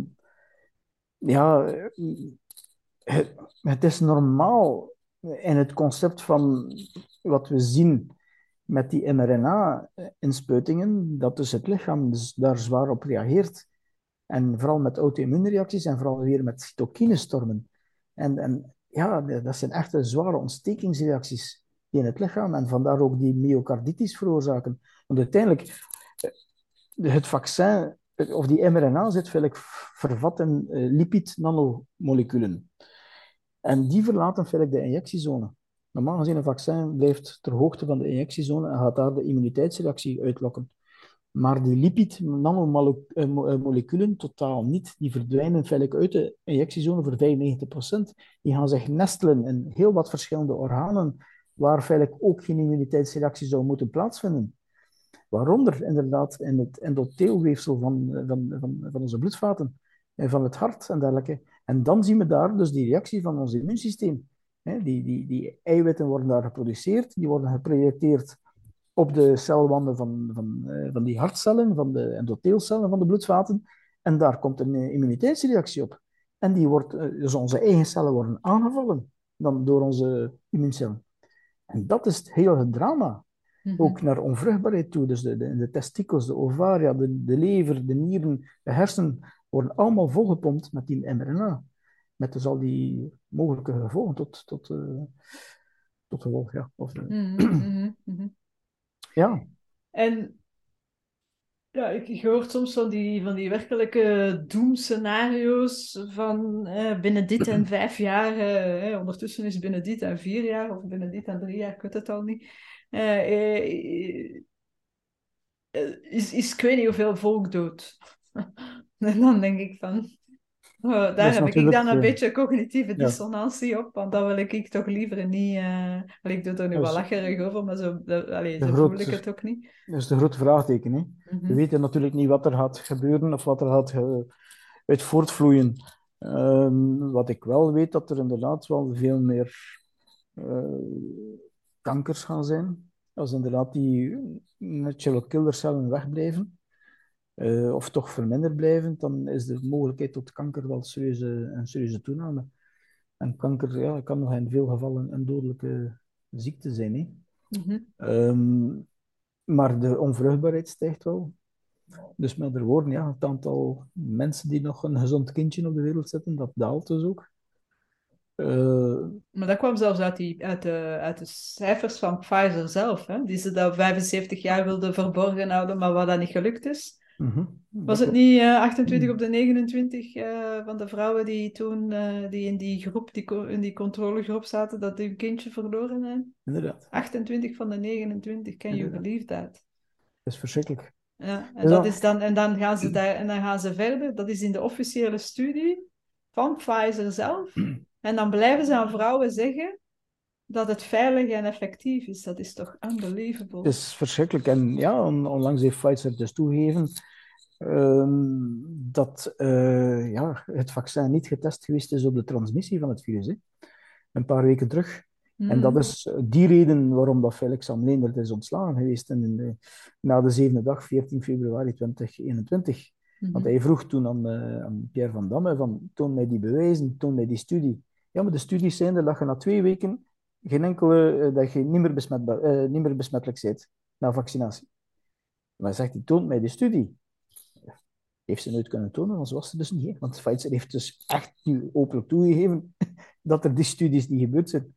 Ja, het, het, is normaal in het concept van wat we zien met die mRNA-inspuitingen, dat dus het lichaam dus daar zwaar op reageert. En vooral met auto-immuunreacties en vooral weer met cytokinestormen. En, en ja, dat zijn echte zware ontstekingsreacties in het lichaam en vandaar ook die myocarditis veroorzaken. Want uiteindelijk, het vaccin, of die mRNA zit veel vervat in lipid-nanomoleculen. En die verlaten veel de injectiezone. Normaal gezien een vaccin blijft ter hoogte van de injectiezone en gaat daar de immuniteitsreactie uitlokken. Maar die lipid-nanomoleculen totaal niet. Die verdwijnen feitelijk uit de injectiezone voor 95%. Die gaan zich nestelen in heel wat verschillende organen, waar feitelijk ook geen immuniteitsreactie zou moeten plaatsvinden. Waaronder inderdaad in het endotheelweefsel van, van, van, van onze bloedvaten en van het hart en dergelijke. En dan zien we daar dus die reactie van ons immuunsysteem. Die, die, die eiwitten worden daar geproduceerd, die worden geprojecteerd op de celwanden van, van, eh, van die hartcellen, van de endotheelcellen van de bloedvaten. En daar komt een eh, immuniteitsreactie op. En die wordt, eh, dus onze eigen cellen worden aangevallen dan door onze immuuncellen. En dat is het hele drama. Mhm. Ook naar onvruchtbaarheid toe. Dus de, de, de testikels, de ovaria, de, de lever, de nieren, de hersenen worden allemaal volgepompt met die mRNA. Met dus al die mogelijke gevolgen tot, tot, uh, tot gevolg. Ja. Of, uh, mm -hmm. ja. En ja, ik, hoor soms van die, van die werkelijke doemscenario's van eh, binnen dit en vijf jaar, eh, ondertussen is binnen dit en vier jaar of binnen dit en drie jaar, ik weet het al niet. Eh, eh, eh, is, is ik weet niet hoeveel volk dood. en dan denk ik van, oh, daar heb ik dan een beetje cognitieve dissonantie op, want dan wil ik toch liever niet... Uh, ik doe er nu wel lacherig over, maar zo, allee, zo voel ik het ook niet. Dat is de grote vraagteken. Hè? We mhm. weten natuurlijk niet wat er gaat gebeuren of wat er gaat uit voortvloeien. Ehm, wat ik wel weet, dat er inderdaad wel veel meer kankers gaan zijn. Als inderdaad die natural killer cellen wegblijven, uh, of toch verminderd blijven, dan is de mogelijkheid tot kanker wel serieuze, een serieuze toename. En kanker ja, kan nog in veel gevallen een dodelijke ziekte zijn. Hè? Mm -hmm. maar de onvruchtbaarheid stijgt wel. Dus met andere woorden, ja, het aantal mensen die nog een gezond kindje op de wereld zetten, dat daalt dus ook. Uh, Maar dat kwam zelfs uit, die, uit, de, uit de cijfers van Pfizer zelf, hè? die ze dat 75 jaar wilden verborgen houden, maar wat dat niet gelukt is. Mhm. Was het niet uh, 28 op de 29 uh, van de vrouwen die toen uh, die in die groep, die, in die controlegroep zaten, dat die hun kindje verloren hebben? Inderdaad. 28 van de 29, can you believe that? Dat is verschrikkelijk. Ja, en, dat is dan, en, dan gaan ze daar, en dan gaan ze verder, dat is in de officiële studie van Pfizer zelf. En dan blijven ze aan vrouwen zeggen dat het veilig en effectief is. Dat is toch unbelievable. Het is verschrikkelijk. En ja, on, onlangs heeft Pfizer dus toegegeven um, dat uh, ja, het vaccin niet getest geweest is op de transmissie van het virus. Hè. Een paar weken terug. Mm. En dat is die reden waarom dat Felix Amleendert is ontslagen geweest in de, na de zevende dag, 14 februari 2021. Mm-hmm. Want hij vroeg toen aan, uh, aan, Pierre van Damme van toon mij die bewijzen, toon mij die studie. Ja, maar de studies zijn er dat je na twee weken geen enkele, uh, dat je niet meer, besmetbaar, niet meer besmettelijk bent na vaccinatie. Maar hij zegt hij, toont mij de studie. Heeft ze nooit kunnen tonen, want was ze dus niet. Want Pfizer heeft dus echt nu openlijk toegegeven dat er die studies niet gebeurd zijn.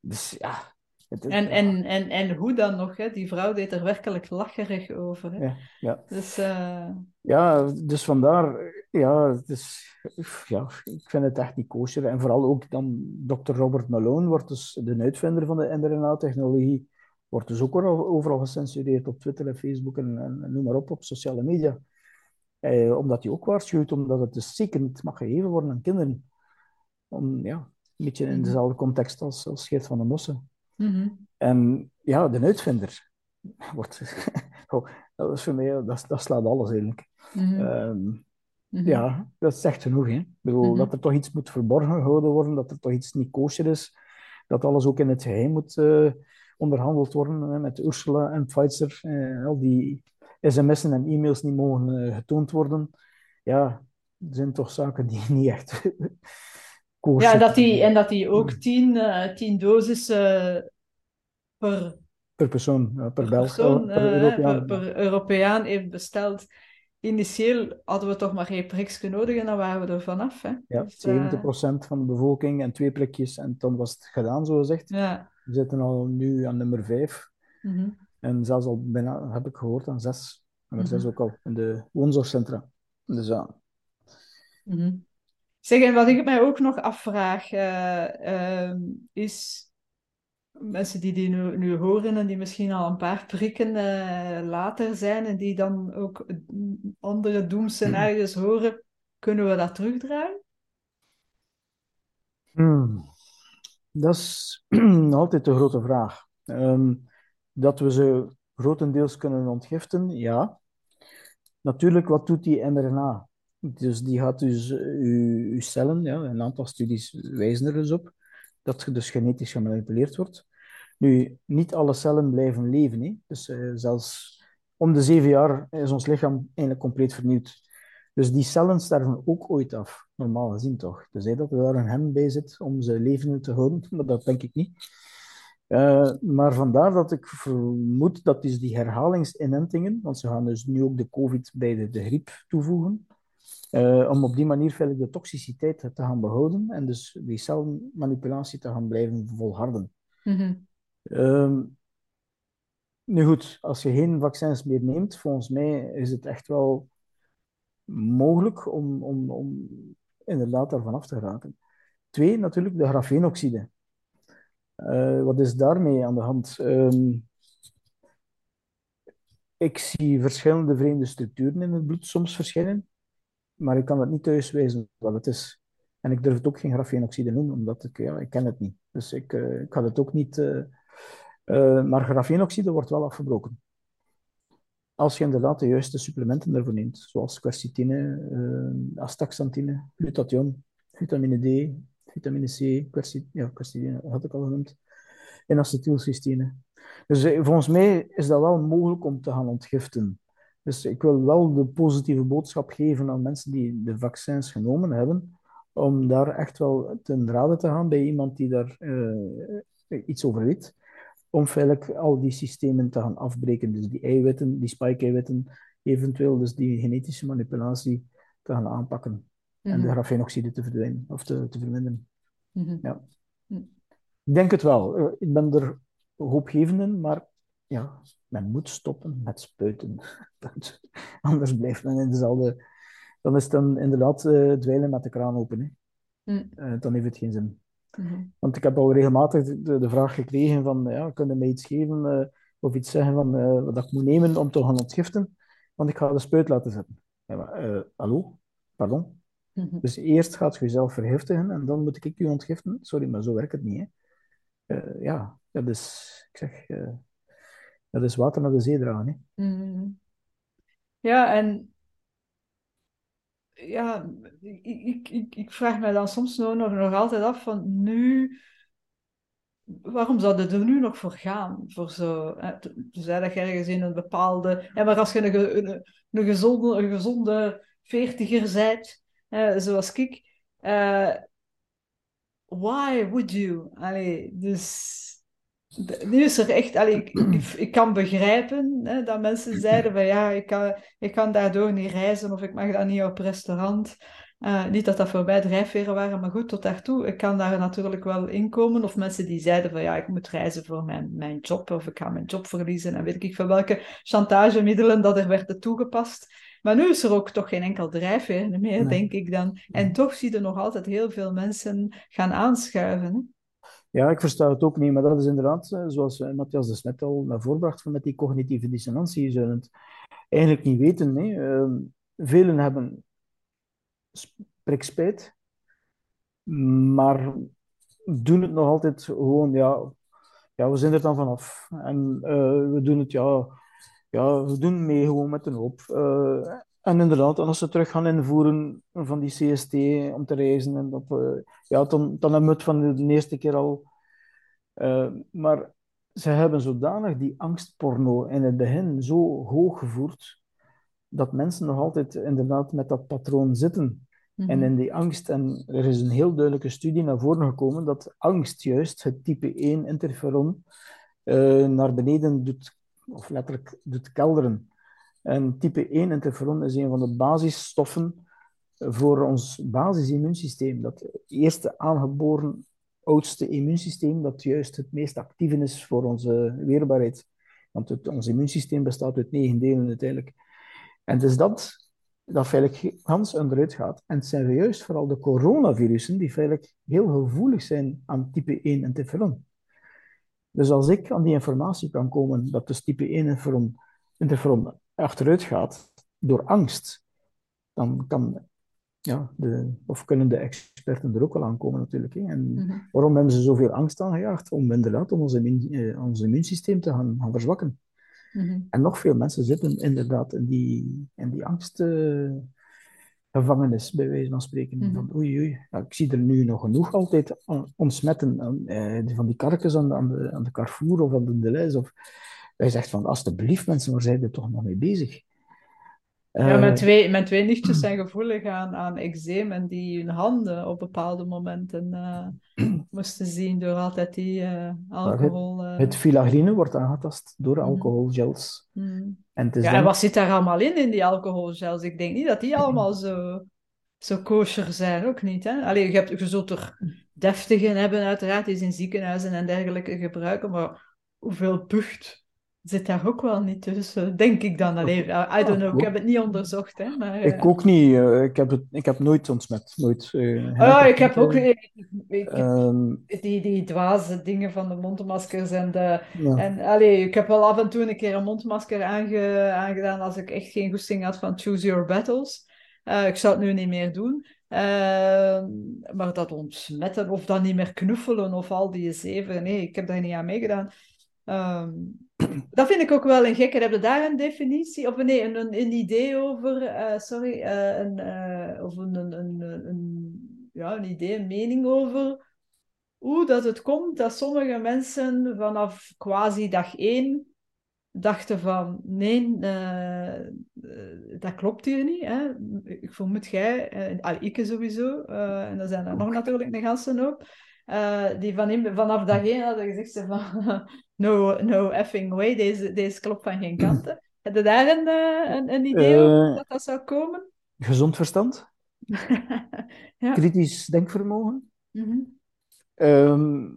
Dus ja, en, en, en, en hoe dan nog? Hè? Die vrouw deed er werkelijk lacherig over. Hè? Ja, ja. Dus, uh... ja, dus vandaar, ja, dus, ja, ik vind het echt niet kosher. En vooral ook dan Dr. Robert Malone, wordt dus de uitvinder van de mRNA-technologie, wordt dus ook overal gecensureerd op Twitter en Facebook en, en, noem maar op, op sociale media. Eh, omdat hij ook waarschuwt, omdat het dus zeker niet mag gegeven worden aan kinderen. Om, ja, een beetje in mhm. dezelfde context als, als Geert van den Bossen. Mm-hmm. En ja, de uitvinder wordt. oh, dat is voor mij, dat, dat slaat alles eigenlijk. Um, mm-hmm. Ja, dat zegt genoeg. Hè? Ik bedoel, Dat er toch iets moet verborgen gehouden worden, dat er toch iets niet kosher is, dat alles ook in het geheim moet uh, onderhandeld worden hè, met Ursula en Pfizer. Uh, al die sms'en en e-mails niet mogen uh, getoond worden. Ja, er zijn toch zaken die niet echt ja, dat die, en dat hij ook tien, uh, tien dosissen uh, per, per persoon, per, persoon, per, Europeaan. Per, per, Europeaan heeft besteld. Initieel hadden we toch maar één prikje nodig en dan waren we er vanaf. Hè. Ja, dus, 70% van de bevolking en twee prikjes en dan was het gedaan, zo gezegd. Ja. We zitten al nu aan nummer 5. Mm -hmm. En zelfs al bijna, heb ik gehoord, aan 6. Nummer 6 mm -hmm. ook al, in de woonzorgcentra. Dus ja. Mm -hmm. Zeg, en wat ik mij ook nog afvraag, uh, uh, is mensen die die nu, nu horen en die misschien al een paar prikken uh, later zijn en die dan ook andere doemscenario's horen, kunnen we dat terugdraaien? Hmm. Dat is altijd de grote vraag. Um, dat we ze grotendeels kunnen ontgiften, ja. Natuurlijk, wat doet die mRNA? Dus die gaat dus uw, uw cellen, ja, een aantal studies wijzen er dus op, dat dus genetisch gemanipuleerd wordt. Nu, niet alle cellen blijven leven. Hè. Dus uh, zelfs om de zeven jaar is ons lichaam eigenlijk compleet vernieuwd. Dus die cellen sterven ook ooit af, normaal gezien toch. Dus dat er daar een hem bij zit om ze levend te houden, maar dat denk ik niet. Uh, maar vandaar dat ik vermoed dat dus die herhalingsinentingen, want ze gaan dus nu ook de COVID bij de, de griep toevoegen, uh, om op die manier de toxiciteit te gaan behouden en dus die celmanipulatie te gaan blijven volharden. Mm -hmm. um, nu goed, als je geen vaccins meer neemt, volgens mij is het echt wel mogelijk om, om, om inderdaad daarvan af te geraken. Twee, natuurlijk de grafeenoxide. Uh, wat is daarmee aan de hand? Um, ik zie verschillende vreemde structuren in het bloed soms verschijnen maar ik kan het niet thuiswijzen wat het is. En ik durf het ook geen grafeenoxide noemen, omdat ik, ja, ik ken het niet. Dus ik, uh, ik het ook niet... Uh, maar grafeenoxide wordt wel afgebroken. Als je inderdaad de juiste supplementen daarvoor neemt, zoals quercitine, astaxantine, glutathion, vitamine D, vitamine C, quercitine, ja, quercitine had ik al genoemd, en acetylcysteïne. Dus volgens mij is dat wel mogelijk om te gaan ontgiften. Dus ik wil wel de positieve boodschap geven aan mensen die de vaccins genomen hebben, om daar echt wel ten rade te gaan bij iemand die daar uh, iets over weet, om feitelijk al die systemen te gaan afbreken. Dus die eiwitten, die spike-eiwitten, eventueel dus die genetische manipulatie te gaan aanpakken. Mm -hmm. En de mhm. grafenoxide te verdwijnen, of te, te verminderen. Mm -hmm. Ja. Hm. Ik denk het wel. Eh, Ik ben er hoopgevend in, maar ja, men moet stoppen met spuiten. Anders blijft men in dezelfde... Dan is het dan inderdaad eh dweilen met de kraan open. Hè. Eh, dan heeft het geen zin. Mhm. Want ik heb al regelmatig de, de vraag gekregen van, ja, kun je mij iets geven of iets zeggen van, wat ik moet nemen om te gaan ontgiften? Want ik ga de spuit laten zetten. Ja, maar, hallo? Pardon? Mhm. Dus eerst gaat je jezelf vergiftigen en dan moet ik u ontgiften? Sorry, maar zo werkt het niet. Hè? Eh, ja, dat is, ik zeg, eh, dat is water naar de zee dragen. Hè? Mhm. Ja, en ja, ik, ik, ik, vraag me dan soms nog, nog, nog altijd af van nu, waarom zou je er nu nog voor gaan? Voor zo, hè, tenzij dat je ergens in een bepaalde, ja, maar als je een, een, een gezonde, een gezonde veertiger bent, hè, zoals ik, eh, why would you? Allee, dus nu is er echt, allee, ik, ik, kan begrijpen hè, dat mensen zeiden van ja, ik kan, ik kan daardoor niet reizen of ik mag dan niet op restaurant. Eh, niet dat dat voor mij drijfveren waren, maar goed, tot daartoe. Ik kan daar natuurlijk wel inkomen. Of mensen die zeiden van ja, ik moet reizen voor mijn, mijn job of ik ga mijn job verliezen en weet ik van welke chantagemiddelen dat er werden toegepast. Maar nu is er ook toch geen enkel drijfveer meer, Nee. denk ik dan. En toch zie je nog altijd heel veel mensen gaan aanschuiven. Ja, ik versta het ook niet, maar dat is inderdaad, eh, zoals eh, Matthias de Smet al naar voren bracht, van met die cognitieve dissonantie. Je zou het eigenlijk niet weten. Hè. Ehm, velen hebben prikspijt, maar doen het nog altijd gewoon, ja, ja we zijn er dan vanaf. En eh, we doen het, ja, ja, we doen mee gewoon met een hoop. Eh, en inderdaad, en als ze terug gaan invoeren van die CST om te reizen, en dat, eh, ja, dan, dan hebben we het van de eerste keer al. Eh, maar ze hebben zodanig die angstporno in het begin zo hoog gevoerd, dat mensen nog altijd inderdaad met dat patroon zitten. En in die angst, en er is een heel duidelijke studie naar voren gekomen, dat angst juist het type 1 interferon naar beneden doet, of letterlijk doet kelderen. En type 1 interferon is een van de basisstoffen voor ons basisimmuunsysteem. Dat eerste aangeboren oudste immuunsysteem, dat juist het meest actief is voor onze weerbaarheid. Want ons immuunsysteem bestaat uit negen delen uiteindelijk. En het is dat dat feitelijk Hans onderuit gaat. En het zijn juist vooral de coronavirussen die feitelijk heel gevoelig zijn aan type 1 interferon. Dus als ik aan die informatie kan komen dat dus type 1 interferon, interferon achteruit gaat door angst, dan kan, ja, de, of kunnen de experten er ook wel aankomen natuurlijk. Hè. En Mhm. waarom hebben ze zoveel angst aangejaagd? Om inderdaad om ons, immuun, eh, ons immuunsysteem te gaan, gaan verzwakken. Mhm. En nog veel mensen zitten inderdaad in die, in die angstgevangenis, bij wijze van spreken. Mhm. Van oei, oei. Ja, ik zie er nu nog genoeg altijd ontsmetten eh, van die karretjes aan de, aan, de, aan de Carrefour of aan de Deleuze. Of, wij zegt van, alsjeblieft mensen, waar zijn er toch nog mee bezig? Ja, Eh, mijn twee, mijn twee nichtjes zijn gevoelig aan, aan eczeem en die hun handen op bepaalde momenten eh, moesten zien door altijd die eh, alcohol. eh. het filagrine wordt aangetast door Mhm. alcoholgels. Hmm. En Ja, dan- en wat zit daar allemaal in, in die alcoholgels? Ik denk niet dat die allemaal zo, zo kosher zijn, ook niet. Hè? Allee, je, hebt, je zult er deftigen hebben, uiteraard, die ze in ziekenhuizen en dergelijke gebruiken, maar hoeveel pucht zit daar ook wel niet tussen, denk ik dan. Allee, I don't know, ik heb het niet onderzocht, hè, maar... eh, Ik ook niet. eh, ik, heb het, ik heb nooit ontsmet. Nooit. eh, Ah, ja, ik heb ook eh, ik, ik- ehm, die, die dwaze dingen van de mondmaskers en de... ja. En allee, ik heb wel af en toe een keer een mondmasker aange, aangedaan als ik echt geen goesting had van choose your battles. Eh, ik zou het nu niet meer doen. Ehm, maar dat ontsmetten of dan niet meer knuffelen of al die zeven, nee, ik heb daar niet aan meegedaan. Ehm, dat vind ik ook wel een gekke. Heb je daar een definitie of nee, een, een, een idee over? eh, sorry, eh, een, eh, of een, een, ja, een idee, een mening over hoe dat het komt dat sommige mensen vanaf quasi dag één dachten van nee, dat klopt hier niet. Hè? Ik vermoed jij, al ik sowieso, en er zijn er nog natuurlijk een ganse hoop, die van vanaf dag één hadden gezegd ze van no, no effing way, deze, deze klopt van geen kanten. Heb je daar een, eh, een, een idee over Eh, dat dat zou komen? gezond verstand, ja. kritisch denkvermogen. Mhm. Ehm,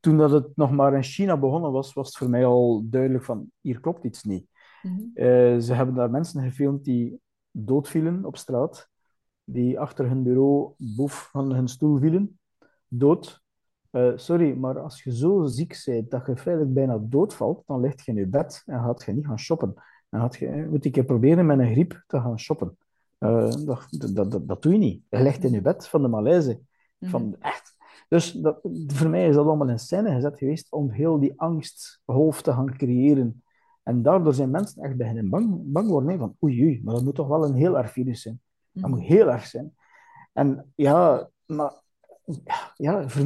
toen dat het nog maar in China begonnen was, was het voor mij al duidelijk van hier klopt iets niet. Mhm. Eh, ze hebben daar mensen gefilmd die doodvielen op straat, die achter hun bureau boef van hun stoel vielen, dood. Eh, sorry, maar als je zo ziek bent dat je feitelijk bijna doodvalt, dan ligt je in je bed en gaat je niet gaan shoppen. Dan gaat je, moet ik keer proberen met een griep te gaan shoppen. Eh, dat, dat, dat, dat doe je niet. Je ligt in je bed van de malaise. Van, echt. Dus dat, voor mij is dat allemaal in scène gezet geweest om heel die angstgolf te gaan creëren. En daardoor zijn mensen echt beginnen bang, bang worden. hè, Van oei, oei, maar dat moet toch wel een heel erg virus zijn. Dat moet heel erg zijn. En ja, maar ja, voor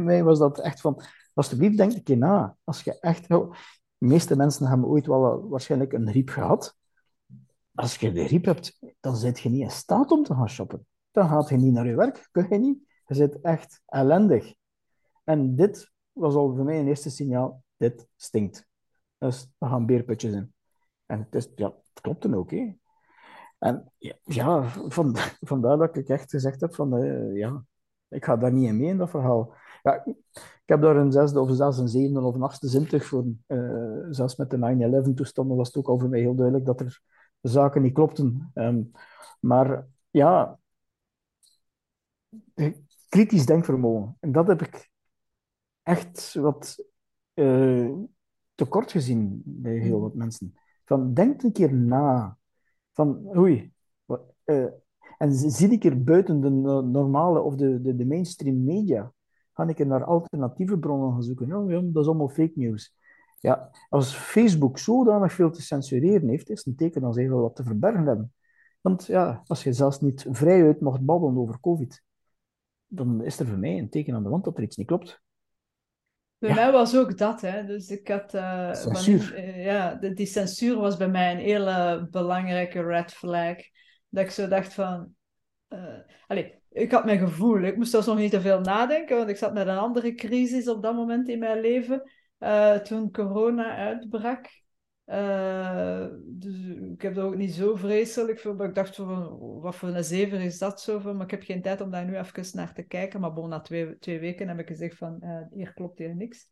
mij, was dat echt van, alsjeblieft, denk een na. Als je echt, de meeste mensen hebben ooit wel waarschijnlijk een griep gehad. Als je de griep hebt, dan zit je niet in staat om te gaan shoppen. Dan gaat je niet naar je werk, kun je niet. Je zit echt ellendig. En dit was al voor mij een eerste signaal, dit stinkt. Dus er gaan beerputjes in. En het, is, ja, klopt dan ook, hè. En ja, ja van, vandaar dat ik echt gezegd heb van, eh, ja, ik ga daar niet in mee in dat verhaal. Ja, ik heb daar een zesde of zelfs een zevende of een achtste zintuig voor. eh, zelfs met de 9-11 toestanden was het ook al voor mij heel duidelijk dat er zaken niet klopten. Ehm, maar ja, kritisch denkvermogen. En dat heb ik echt wat eh, tekort gezien bij heel wat mensen. Van, denk een keer na. Van, oei, wat, eh, en zie ik er buiten de no- normale of de, de, de mainstream media, ga ik er naar alternatieve bronnen gaan zoeken. Ja, ja, dat is allemaal fake news. Ja, als Facebook zodanig veel te censureren heeft, is het een teken dat ze heel wat te verbergen hebben. Want ja, als je zelfs niet vrijuit mocht babbelen over COVID, dan is er voor mij een teken aan de wand dat er iets niet klopt. Bij Ja. mij was ook dat, hè. Dus ik had... eh, Censuur. wanneer- eh, ja, de- die censuur was bij mij een hele belangrijke red flag. Dat ik zo dacht van... eh allee, ik had mijn gevoel. Ik moest zelfs nog niet te veel nadenken, want ik zat met een andere crisis op dat moment in mijn leven. eh, toen corona uitbrak. Eh, dus ik heb dat ook niet zo vreselijk veel. Maar ik dacht van, wat voor een zever is dat zo? van, Maar ik heb geen tijd om daar nu even naar te kijken. Maar bon, na twee, twee weken heb ik gezegd van, hier klopt hier niks.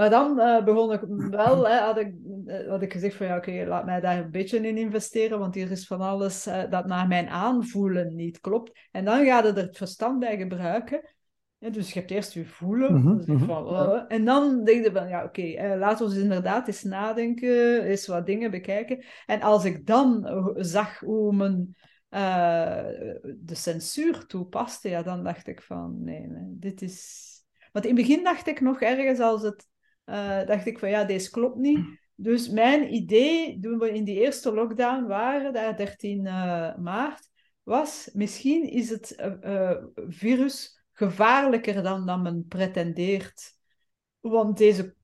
Maar dan eh, begon ik wel, hè, had, ik, eh, had ik gezegd van ja, oké, laat mij daar een beetje in investeren, want hier is van alles eh, dat naar mijn aanvoelen niet klopt. En dan ga je er het verstand bij gebruiken. Ja, dus je hebt eerst je voelen, Mhm, mhm, van, eh, en dan denk je van ja, oké, eh, laten we eens inderdaad eens nadenken, eens wat dingen bekijken. En als ik dan zag hoe men de censuur toepaste, ja, dan dacht ik van nee, nee, dit is. Want in het begin dacht ik nog ergens als het eh, dacht ik van ja, deze klopt niet. Dus mijn idee, toen we in die eerste lockdown waren, daar 13 eh, maart, was misschien is het eh, virus gevaarlijker dan, dan men pretendeert. Want deze,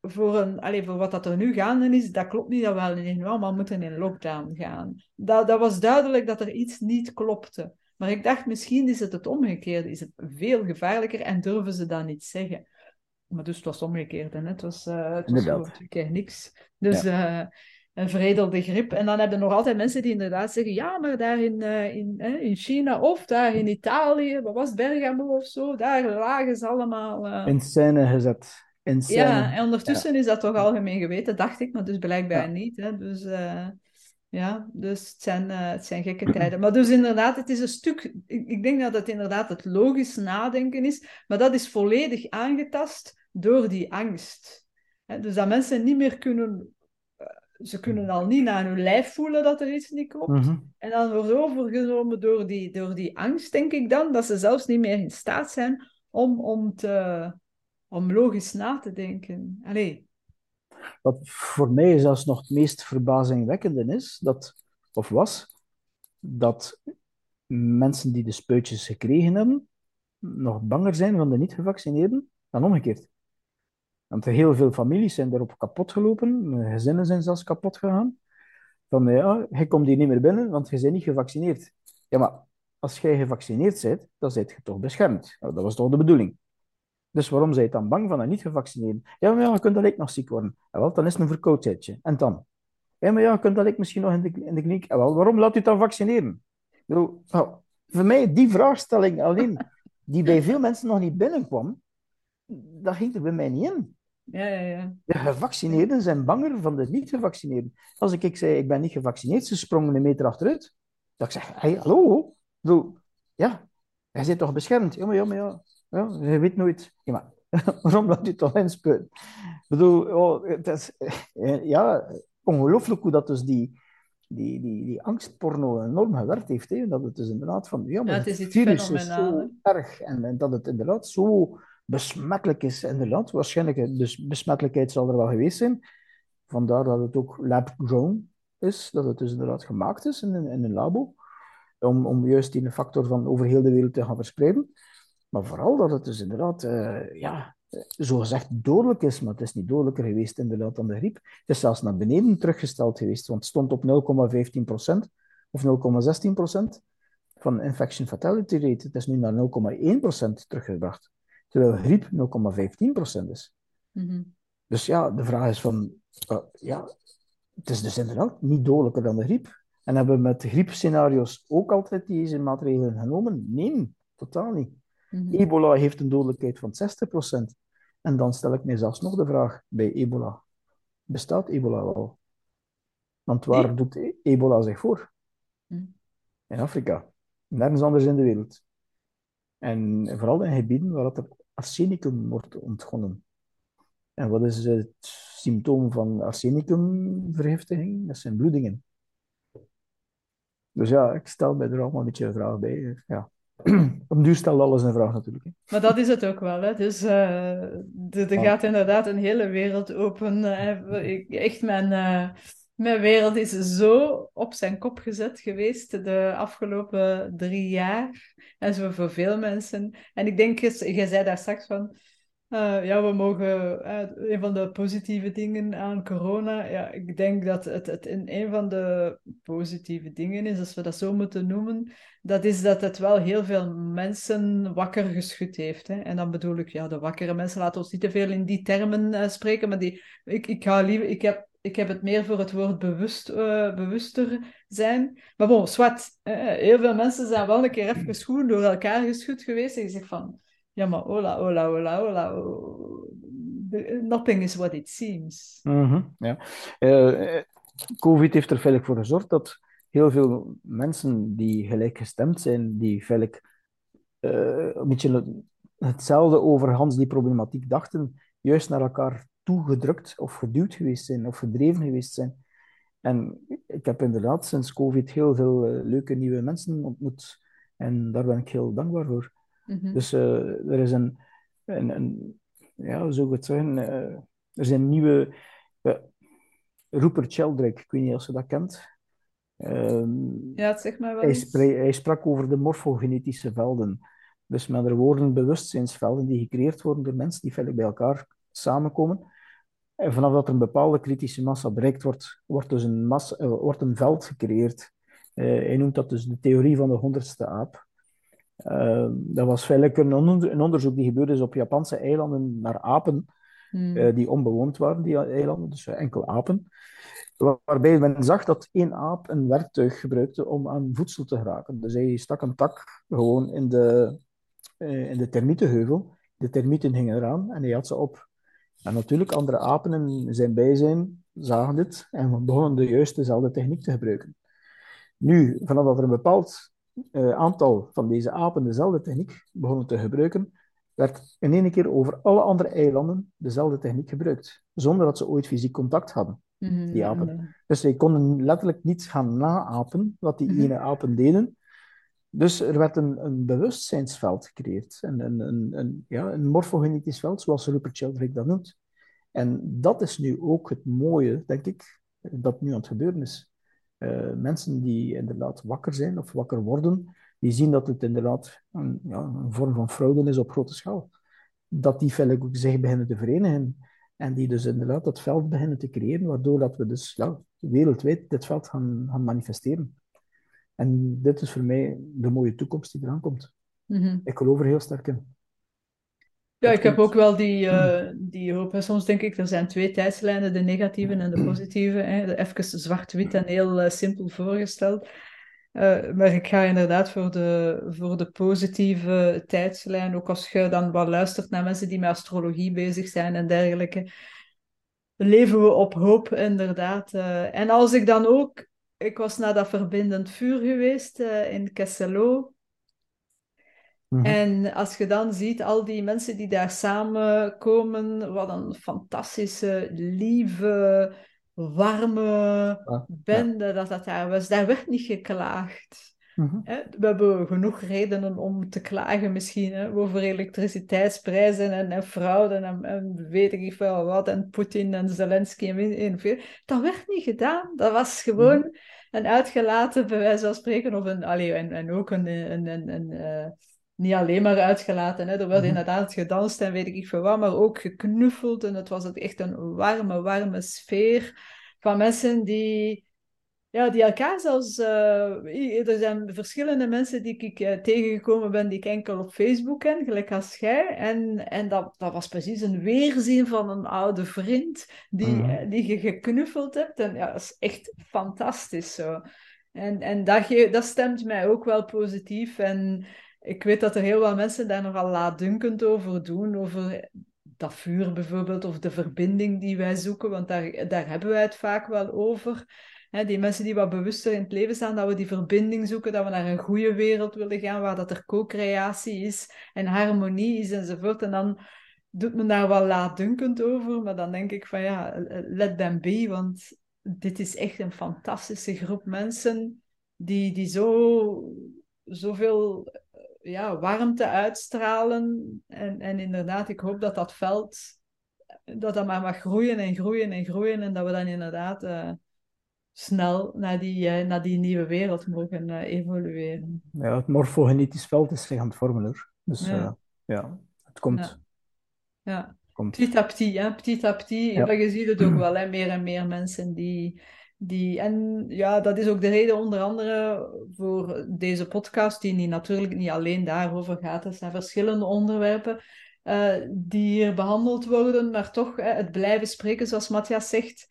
voor, een, allez, voor wat dat er nu gaande is, dat klopt niet dat we allemaal moeten in lockdown gaan. Dat, dat was duidelijk dat er iets niet klopte. Maar ik dacht, misschien is het het omgekeerde. Is het veel gevaarlijker en durven ze dat niet zeggen. Maar dus het was omgekeerd. Hè? Het was, eh het was Inderdaad. gewoon twee keer niks. Dus eh, een veredelde grip. En dan hebben nog altijd mensen die inderdaad zeggen... Ja, maar daar in, eh, in, eh, in China of daar in Italië... Wat was het, Bergamo of zo? Daar lagen ze allemaal... In scène gezet. In scène. ja, en ondertussen is dat toch algemeen geweten, dacht ik, maar dus blijkbaar Ja. niet. Hè. Dus ja, dus het zijn, het zijn gekke tijden. Maar dus inderdaad, het is een stuk... Ik, ik denk dat het inderdaad het logisch nadenken is, maar dat is volledig aangetast door die angst. Dus dat mensen niet meer kunnen... eh, Ze kunnen al niet naar hun lijf voelen dat er iets niet klopt. Mhm. En dan wordt overgenomen door die, door die angst, denk ik dan, dat ze zelfs niet meer in staat zijn om, om, te, om logisch na te denken. Allee. Wat voor mij zelfs nog het meest verbazingwekkende is, dat, of was, dat mensen die de spuitjes gekregen hebben, nog banger zijn van de niet-gevaccineerden dan omgekeerd. Want heel veel families zijn daarop kapot gelopen, gezinnen zijn zelfs kapot gegaan. Van ja, je komt hier niet meer binnen, want je bent niet gevaccineerd. Ja, maar als jij gevaccineerd bent, dan ben je toch beschermd. Dat was toch de bedoeling. Dus waarom zijn je dan bang van een niet-gevaccineerde? Ja, maar ja, je kunt dat ik nog ziek worden. Wel, dan is het een verkoudheidje. En dan? Ja, maar ja, je kunt dat ik misschien nog in de, in de kliniek. Ja, waarom laat u dan vaccineren? Nou, voor mij, die vraagstelling alleen, die bij veel mensen nog niet binnenkwam, dat ging er bij mij niet in. Ja, ja, ja. De gevaccineerden zijn banger van de niet-gevaccineerden. Als ik, ik zei, ik ben niet gevaccineerd, ze sprongen een meter achteruit. Dat ik zeg, hey, hallo? Doe, ja, hij zit toch beschermd? Ja, maar ja, maar ja. ja je weet nooit. Ja, maar waarom laat u toch inspuiten? Ik bedoel, oh, het is, eh, ja, ongelooflijk hoe dat dus die, die, die, die angstporno enorm gewerkt heeft. Hè? Dat het dus inderdaad van, ja, maar Ja, het is het iets virus is zo erg. En, en dat het inderdaad zo besmettelijk is. Inderdaad, waarschijnlijk, eh, dus besmettelijkheid zal er wel geweest zijn. Vandaar dat het ook lab-grown is. Dat het dus inderdaad gemaakt is in, in een labo. Om, om juist die factor van over heel de wereld te gaan verspreiden. Maar vooral dat het dus inderdaad, eh, ja, zogezegd dodelijk is, maar het is niet dodelijker geweest inderdaad dan de griep. Het is zelfs naar beneden teruggesteld geweest, want het stond op 0,15% of 0,16% van infection fatality rate. Het is nu naar 0,1% teruggebracht, terwijl griep 0,15% is. Mhm. Dus ja, de vraag is van, eh, ja, het is dus inderdaad niet dodelijker dan de griep. En hebben we met griepscenario's ook altijd deze maatregelen genomen? Nee, totaal niet. Mhm. Ebola heeft een dodelijkheid van 60%. En dan stel ik mij zelfs nog de vraag bij ebola. Bestaat ebola wel? Want waar Nee. doet e- ebola zich voor? Hm. In Afrika. Nergens anders in de wereld. En vooral in gebieden waar dat er arsenicum wordt ontgonnen. En wat is het symptoom van arsenicumvergiftiging? Dat zijn bloedingen. Dus ja, ik stel mij er allemaal een beetje een vraag bij. Ja. Op den duur stelt alles een vraag natuurlijk. hè. Maar dat is het ook wel, hè. Dus eh, er gaat inderdaad een hele wereld open. Ik- Echt, mijn, eh, mijn wereld is zo op zijn kop gezet geweest de afgelopen drie jaar. En zo voor veel mensen. En ik denk, je zei daar straks van... eh, ja, we mogen... eh, een van de positieve dingen aan corona... Ja, ik denk dat het, het in een van de positieve dingen is, als we dat zo moeten noemen... Dat is dat het wel heel veel mensen wakker geschud heeft. Hè? En dan bedoel ik, ja, de wakkere mensen, laten ons niet te veel in die termen eh, spreken, maar die, ik, ik, ga liever, ik, heb, ik heb het meer voor het woord bewust, eh, bewuster zijn. Maar bon, zwart, heel veel mensen zijn wel een keer even geschud door elkaar geschud geweest. En je zegt van, ja, maar hola, hola, oh, the- nothing is what it seems. Mhm, ja. Eh, COVID heeft er feitelijk voor gezorgd dat heel veel mensen die gelijkgestemd zijn, die feitelijk eh, een beetje hetzelfde over Hans die problematiek dachten, juist naar elkaar toegedrukt of geduwd geweest zijn of gedreven geweest zijn. En ik heb inderdaad sinds COVID heel veel eh, leuke nieuwe mensen ontmoet. En daar ben ik heel dankbaar voor. Mhm. Dus eh, er is een, een, een ja, hoe zou ik het zeggen? eh, er zijn nieuwe. eh, Rupert Sheldrake, ik weet niet of je dat kent. Ehm, Ja, het zegt mij wel hij, sprak over de morfogenetische velden. Dus met andere woorden, bewustzijnsvelden die gecreëerd worden door mensen die feitelijk bij elkaar samenkomen. En vanaf dat er een bepaalde kritische massa bereikt wordt, wordt dus een, massa, eh, wordt een veld gecreëerd. Eh, hij noemt dat dus de theorie van de honderdste aap. Eh, dat was feitelijk een, onder- een onderzoek die gebeurde is op Japanse eilanden naar apen Hmm. eh, die onbewoond waren, die eilanden, dus enkel apen. Waar- Waarbij men zag dat één aap een werktuig gebruikte om aan voedsel te geraken. Dus hij stak een tak gewoon in de, in de termietenheuvel. De termieten gingen eraan en hij had ze op. En natuurlijk, andere apen in zijn bijzijn zagen dit en begonnen de juist dezelfde techniek te gebruiken. Nu, vanaf dat er een bepaald eh, aantal van deze apen dezelfde techniek begonnen te gebruiken, werd in één keer over alle andere eilanden dezelfde techniek gebruikt, zonder dat ze ooit fysiek contact hadden, Mhm, die apen. Dus zij konden letterlijk niet gaan naapen wat die Mhm. ene apen deden. Dus er werd een, een bewustzijnsveld gecreëerd, een, een, een, ja, een morfogenetisch veld, zoals Rupert Sheldrake dat noemt. En dat is nu ook het mooie, denk ik, dat nu aan het gebeuren is. Eh, mensen die inderdaad wakker zijn of wakker worden, die zien dat het inderdaad een, ja, een vorm van fraude is op grote schaal. Dat die feitelijk ook zich beginnen te verenigen en die dus inderdaad dat veld beginnen te creëren, waardoor dat we dus ja, wereldwijd dit veld gaan, gaan manifesteren. En dit is voor mij de mooie toekomst die eraan komt. Mhm. Ik geloof er heel sterk in. Ja, ik heb ook wel die, eh, die hoop. hè. Soms denk ik, er zijn twee tijdslijnen, de negatieve en de positieve. Hè. Even zwart-wit en heel eh, simpel voorgesteld. Uh, maar ik ga inderdaad voor de, voor de positieve tijdslijn. Ook als je dan wat luistert naar mensen die met astrologie bezig zijn en dergelijke. Leven we op hoop, inderdaad. En als ik dan ook... Ik was naar dat verbindend vuur geweest uh, in Kesselo. Mhm. En als je dan ziet al die mensen die daar samenkomen, wat een fantastische, lieve, warme bende dat dat daar was. Daar werd niet geklaagd. Mhm. We hebben genoeg redenen om te klagen misschien hè, over elektriciteitsprijzen en, en fraude en, en, weet ik veel wat en Poetin en Zelensky en, en veel. Dat werd niet gedaan. Dat was gewoon mhm. Een uitgelaten, bij wijze van spreken, of een, allee, en, en ook een, een, een, een uh, niet alleen maar uitgelaten. Hè. Er werd mm inderdaad gedanst en weet ik veel wat, maar ook geknuffeld. En het was echt een warme, warme sfeer van mensen die, ja, die elkaar zelfs... Uh, er zijn verschillende mensen die ik uh, tegengekomen ben die ik enkel op Facebook ken, gelijk als jij. En, en dat, dat was precies een weerzien van een oude vriend die, mhm. eh, die je geknuffeld hebt. En ja, dat is echt fantastisch zo. En, en dat, dat stemt mij ook wel positief. En ik weet dat er heel wat mensen daar nogal laatdunkend over doen, over dat vuur bijvoorbeeld, of de verbinding die wij zoeken, want daar, daar hebben wij het vaak wel over. Die mensen die wat bewuster in het leven staan, dat we die verbinding zoeken, dat we naar een goede wereld willen gaan, waar dat er co-creatie is en harmonie is enzovoort. En dan doet men daar wel laatdunkend over, maar dan denk ik van ja, let them be, want dit is echt een fantastische groep mensen die, die zo, zoveel ja, warmte uitstralen. En, en inderdaad, ik hoop dat dat veld dat dat maar mag groeien en groeien en groeien. En dat we dan inderdaad uh, snel naar die, uh, naar die nieuwe wereld mogen uh, evolueren. Ja, het morfogenetisch veld is zich aan het vormen. Dus ja, ja het komt. Ja. ja. Petit à petit, hè? petit à petit. Ja. Je ziet het ook wel, hè? meer en meer mensen die, die, en ja, dat is ook de reden onder andere voor deze podcast, die natuurlijk niet alleen daarover gaat. Er zijn verschillende onderwerpen uh, die hier behandeld worden, maar toch uh, het blijven spreken, zoals Matthias zegt,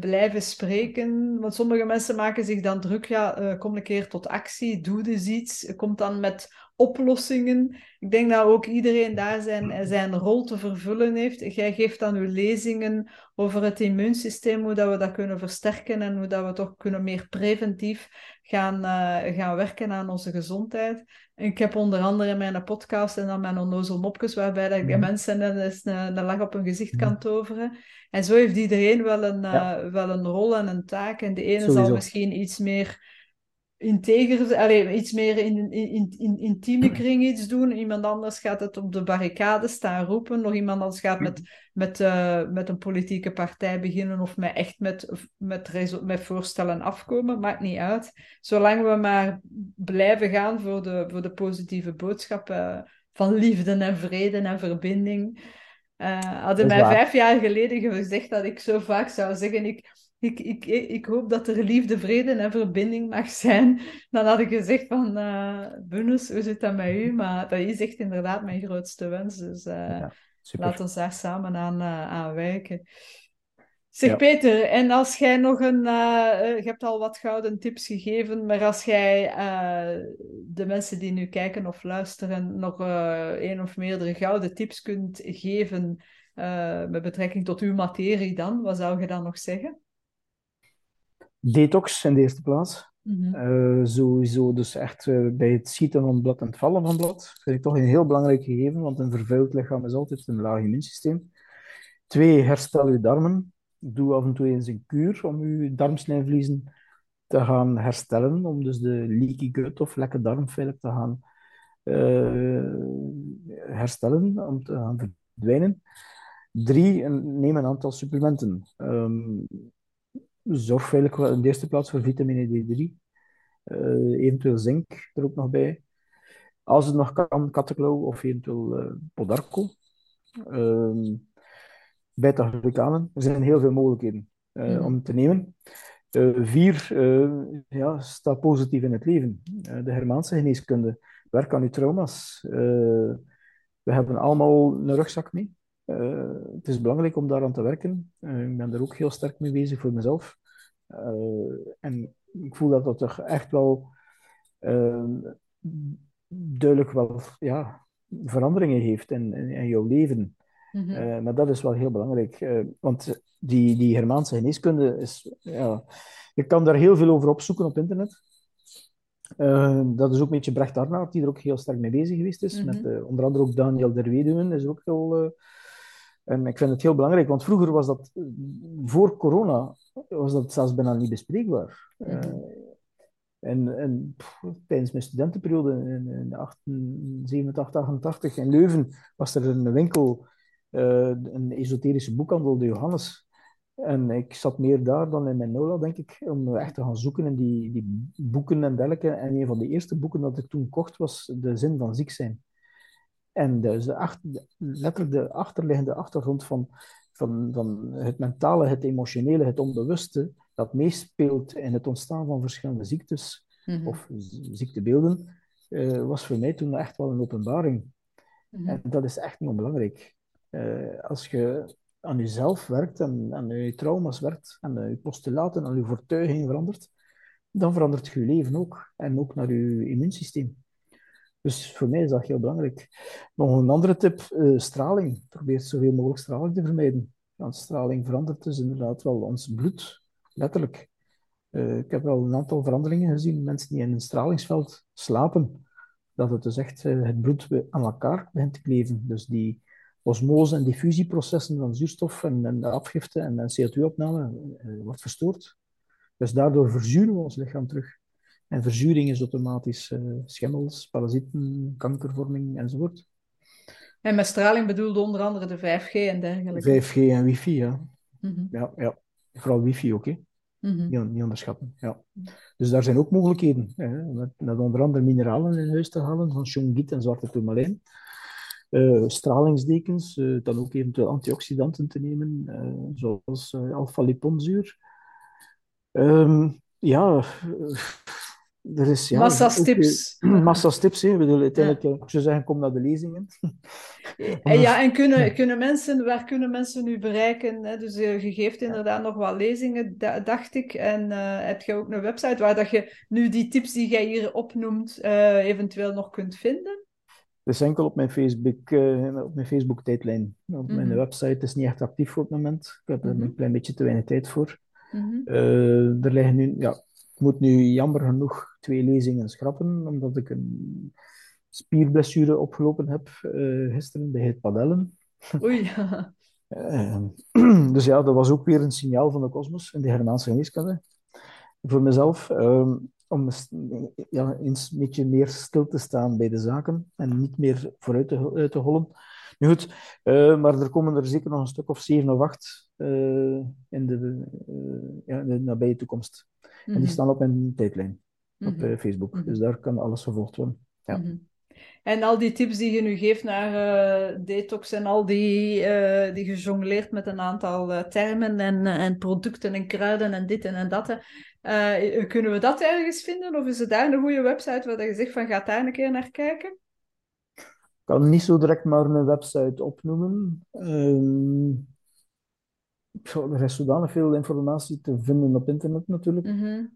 blijven spreken. Want sommige mensen maken zich dan druk, ja, kom een keer tot actie, doe dus iets, komt dan met oplossingen. Ik denk dat ook iedereen daar zijn, zijn rol te vervullen heeft. Jij geeft dan uw lezingen over het immuunsysteem, hoe dat we dat kunnen versterken en hoe dat we toch kunnen meer preventief gaan, uh, gaan werken aan onze gezondheid. Ik heb onder andere mijn podcast en dan mijn onnozel mopjes, waarbij dat ik de mensen een, een, lach op hun gezicht kan toveren. En zo heeft iedereen wel een, uh, wel een rol en een taak. En de ene zal misschien iets meer integer, allee, iets meer in, in, in, intieme kring iets doen. Iemand anders gaat het op de barricade staan roepen. Nog iemand anders gaat met, met, uh, met een politieke partij beginnen of met echt met, met, met voorstellen afkomen. Maakt niet uit. Zolang we maar blijven gaan voor de, voor de positieve boodschappen van liefde en vrede en verbinding. Uh, hadden mij vijf jaar geleden gezegd dat ik zo vaak zou zeggen... Ik, ik, ik, ik hoop dat er liefde, vrede en verbinding mag zijn. Dan had ik gezegd van, uh, Bunus, hoe zit dat met u? Maar dat is echt inderdaad mijn grootste wens. Dus uh, ja, laten we daar samen aan, uh, aan wijken. Zeg Peter, en als jij nog een, je hebt al wat gouden tips gegeven, maar als jij de mensen die nu kijken of luisteren nog één of meerdere gouden tips kunt geven met betrekking tot uw materie dan, wat zou je dan nog zeggen? Detox in de eerste plaats. Mm sowieso, dus echt uh, bij het schieten van blad en het vallen van blad, vind ik toch een heel belangrijk gegeven, want een vervuild lichaam is altijd een laag immuunsysteem. Twee, herstel uw darmen. Doe af en toe eens een kuur om uw darmslijmvliezen te gaan herstellen, om dus de leaky gut of lekke darmfeillijk te gaan uh, herstellen, om te gaan verdwijnen. Drie, neem een aantal supplementen. Um, zorgveilig in de eerste plaats voor vitamine D3. Uh, eventueel zink er ook nog bij. Als het nog kan, kattenklauw of eventueel uh, podarco. Uh, Beta-glucanen. Er zijn heel veel mogelijkheden mm. om te nemen. vier, ja, sta positief in het leven. de Hermaanse geneeskunde. Werk aan uw trauma's. we hebben allemaal een rugzak mee. Uh, het is belangrijk om daaraan te werken. Uh, ik ben er ook heel sterk mee bezig voor mezelf. Uh, en ik voel dat dat er echt wel duidelijk wel ja, veranderingen heeft in, in, jouw leven. Mm maar dat is wel heel belangrijk. want die, die Hermaanse geneeskunde is... Ja, je kan daar heel veel over opzoeken op internet. Uh, dat is ook een beetje Brecht Arnaert, die er ook heel sterk mee bezig geweest is. Met mhm. uh, onder andere ook Daniel Derweduwen is ook heel... Uh, en ik vind het heel belangrijk, want vroeger was dat, voor corona, was dat zelfs bijna niet bespreekbaar. Mm en, en pff, tijdens mijn studentenperiode in, in 87, 88 in Leuven was er een winkel, een esoterische boekhandel, de Johannes. En ik zat meer daar dan in mijn Nola, denk ik, om echt te gaan zoeken in die, die boeken en dergelijke. En een van de eerste boeken dat ik toen kocht was De Zin van Ziek zijn. En dus de achter, letterlijk de achterliggende achtergrond van, van, van het mentale, het emotionele, het onbewuste, dat meespeelt in het ontstaan van verschillende ziektes mhm. of ziektebeelden, uh, was voor mij toen echt wel een openbaring. Mhm. En dat is echt niet onbelangrijk. Uh, als je aan jezelf werkt en aan je trauma's werkt en je postulaten, aan je overtuigingen verandert, dan verandert je leven ook. En ook naar je immuunsysteem. Dus voor mij is dat heel belangrijk. Nog een andere tip, uh, straling. Probeer zoveel mogelijk straling te vermijden. Want straling verandert dus inderdaad wel ons bloed, letterlijk. Uh, ik heb wel een aantal veranderingen gezien. Mensen die in een stralingsveld slapen, dat het dus echt uh, het bloed aan elkaar begint te kleven. Dus die osmose- en diffusieprocessen van zuurstof en, en de afgifte en, en CO2-opname uh, wordt verstoord. Dus daardoor verzuren we ons lichaam terug. En verzuring is automatisch uh, schimmels, parasieten, kankervorming enzovoort. En met straling bedoelde onder andere de 5G en dergelijke? 5G en wifi, ja. Mm ja, ja. Vooral wifi ook, hè. Mm -hmm. niet, niet, onderschatten. Ja. Dus daar zijn ook mogelijkheden. Hè. Met, met, onder andere mineralen in huis te halen, van shungit en zwarte tourmalijn. Uh, stralingsdekens, uh, dan ook eventueel antioxidanten te nemen, uh, zoals alpha-liponzuur. Um, ja, er is... Ja, massa's tips. massa's tips, hè. Bedoel, uiteindelijk, ja. ik zou zeggen, kom naar de lezingen. en ja, en kunnen, kunnen mensen, waar kunnen mensen nu bereiken? Hè? Dus je geeft inderdaad nog wat lezingen, dacht ik. En heb je ook een website waar dat je nu die tips die jij hier opnoemt, eventueel nog kunt vinden? is enkel op mijn Facebook, uh, op mijn Facebook tijdlijn. Op mijn mhm. website is niet echt actief voor het moment. Ik heb er mhm. een klein beetje te weinig tijd voor. Mm er liggen nu, ja, ik moet nu jammer genoeg twee lezingen schrappen, omdat ik een spierblessure opgelopen heb uh, gisteren bij het padellen. Oei. dus ja, dat was ook weer een signaal van de kosmos in de Hermaanse geneeskunde. Voor mezelf. Ehm, om ja, eens een beetje meer stil te staan bij de zaken en niet meer vooruit te, te hollen. Nu goed, uh, maar er komen er zeker nog een stuk of zeven of acht in, de, uh, ja, in de nabije toekomst. Mm -hmm. En die mhm. staan op mijn tijdlijn op mm -hmm. Facebook. Mm -hmm. Dus daar kan alles gevolgd worden. Ja. Mhm. En al die tips die je nu geeft naar detox en al die, die gejongleerd met een aantal termen en, en producten en kruiden en dit en dat. Uh, kunnen we dat ergens vinden? Of is het daar een goede website waar je zegt van ga daar een keer naar kijken? Ik kan niet zo direct maar een website opnoemen. Uh, er is zodanig veel informatie te vinden op internet natuurlijk. Mm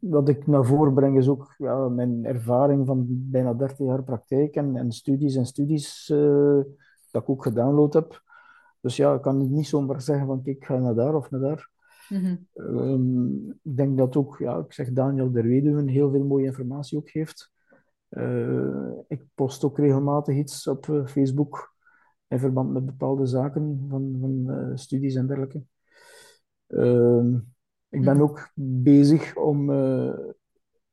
wat ik naar voren breng is ook ja, mijn ervaring van bijna 30 jaar praktijk en, en studies en studies uh, dat ik ook gedownload heb. Dus ja, ik kan niet zomaar zeggen van kijk, ik ga naar daar of naar daar. Mm ik denk dat ook, ja, ik zeg Daniel der Weduwen heel veel mooie informatie ook geeft. Uh, ik post ook regelmatig iets op Facebook in verband met bepaalde zaken van, van uh, studies en dergelijke. Ehm, ik ben ook bezig om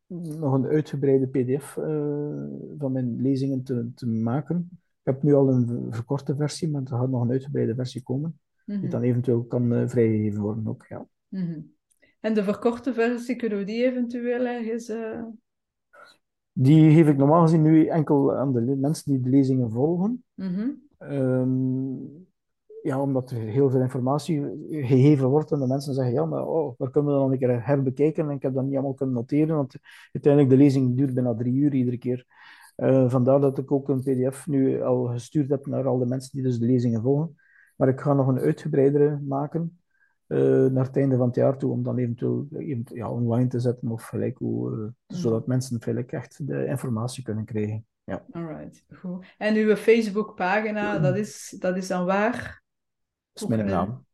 nog een uitgebreide PDF van mijn lezingen te, te maken. Ik heb nu al een verkorte versie, maar er gaat nog een uitgebreide versie komen die mhm. dan eventueel kan vrijgegeven worden ook, ja. Mhm. En de verkorte versie, kunnen we die eventueel ergens... Die geef ik normaal gezien nu enkel aan de mensen die de lezingen volgen. Mhm. Ehm, ja, omdat er heel veel informatie gegeven wordt en de mensen zeggen, ja, maar oh, waar kunnen we dan een keer herbekijken? En ik heb dat niet allemaal kunnen noteren, want uiteindelijk de lezing duurt bijna drie uur iedere keer. Uh, vandaar dat ik ook een pdf nu al gestuurd heb naar al de mensen die dus de lezingen volgen. Maar ik ga nog een uitgebreidere maken. uh, naar het einde van het jaar toe, om dan eventueel, ja, online te zetten of gelijk hoe, uh, mm. zodat mensen gelijk echt de informatie kunnen krijgen. Ja. Alright, goed. En uw Facebookpagina, dat, is, dat is dan waar? Dat is mijn naam.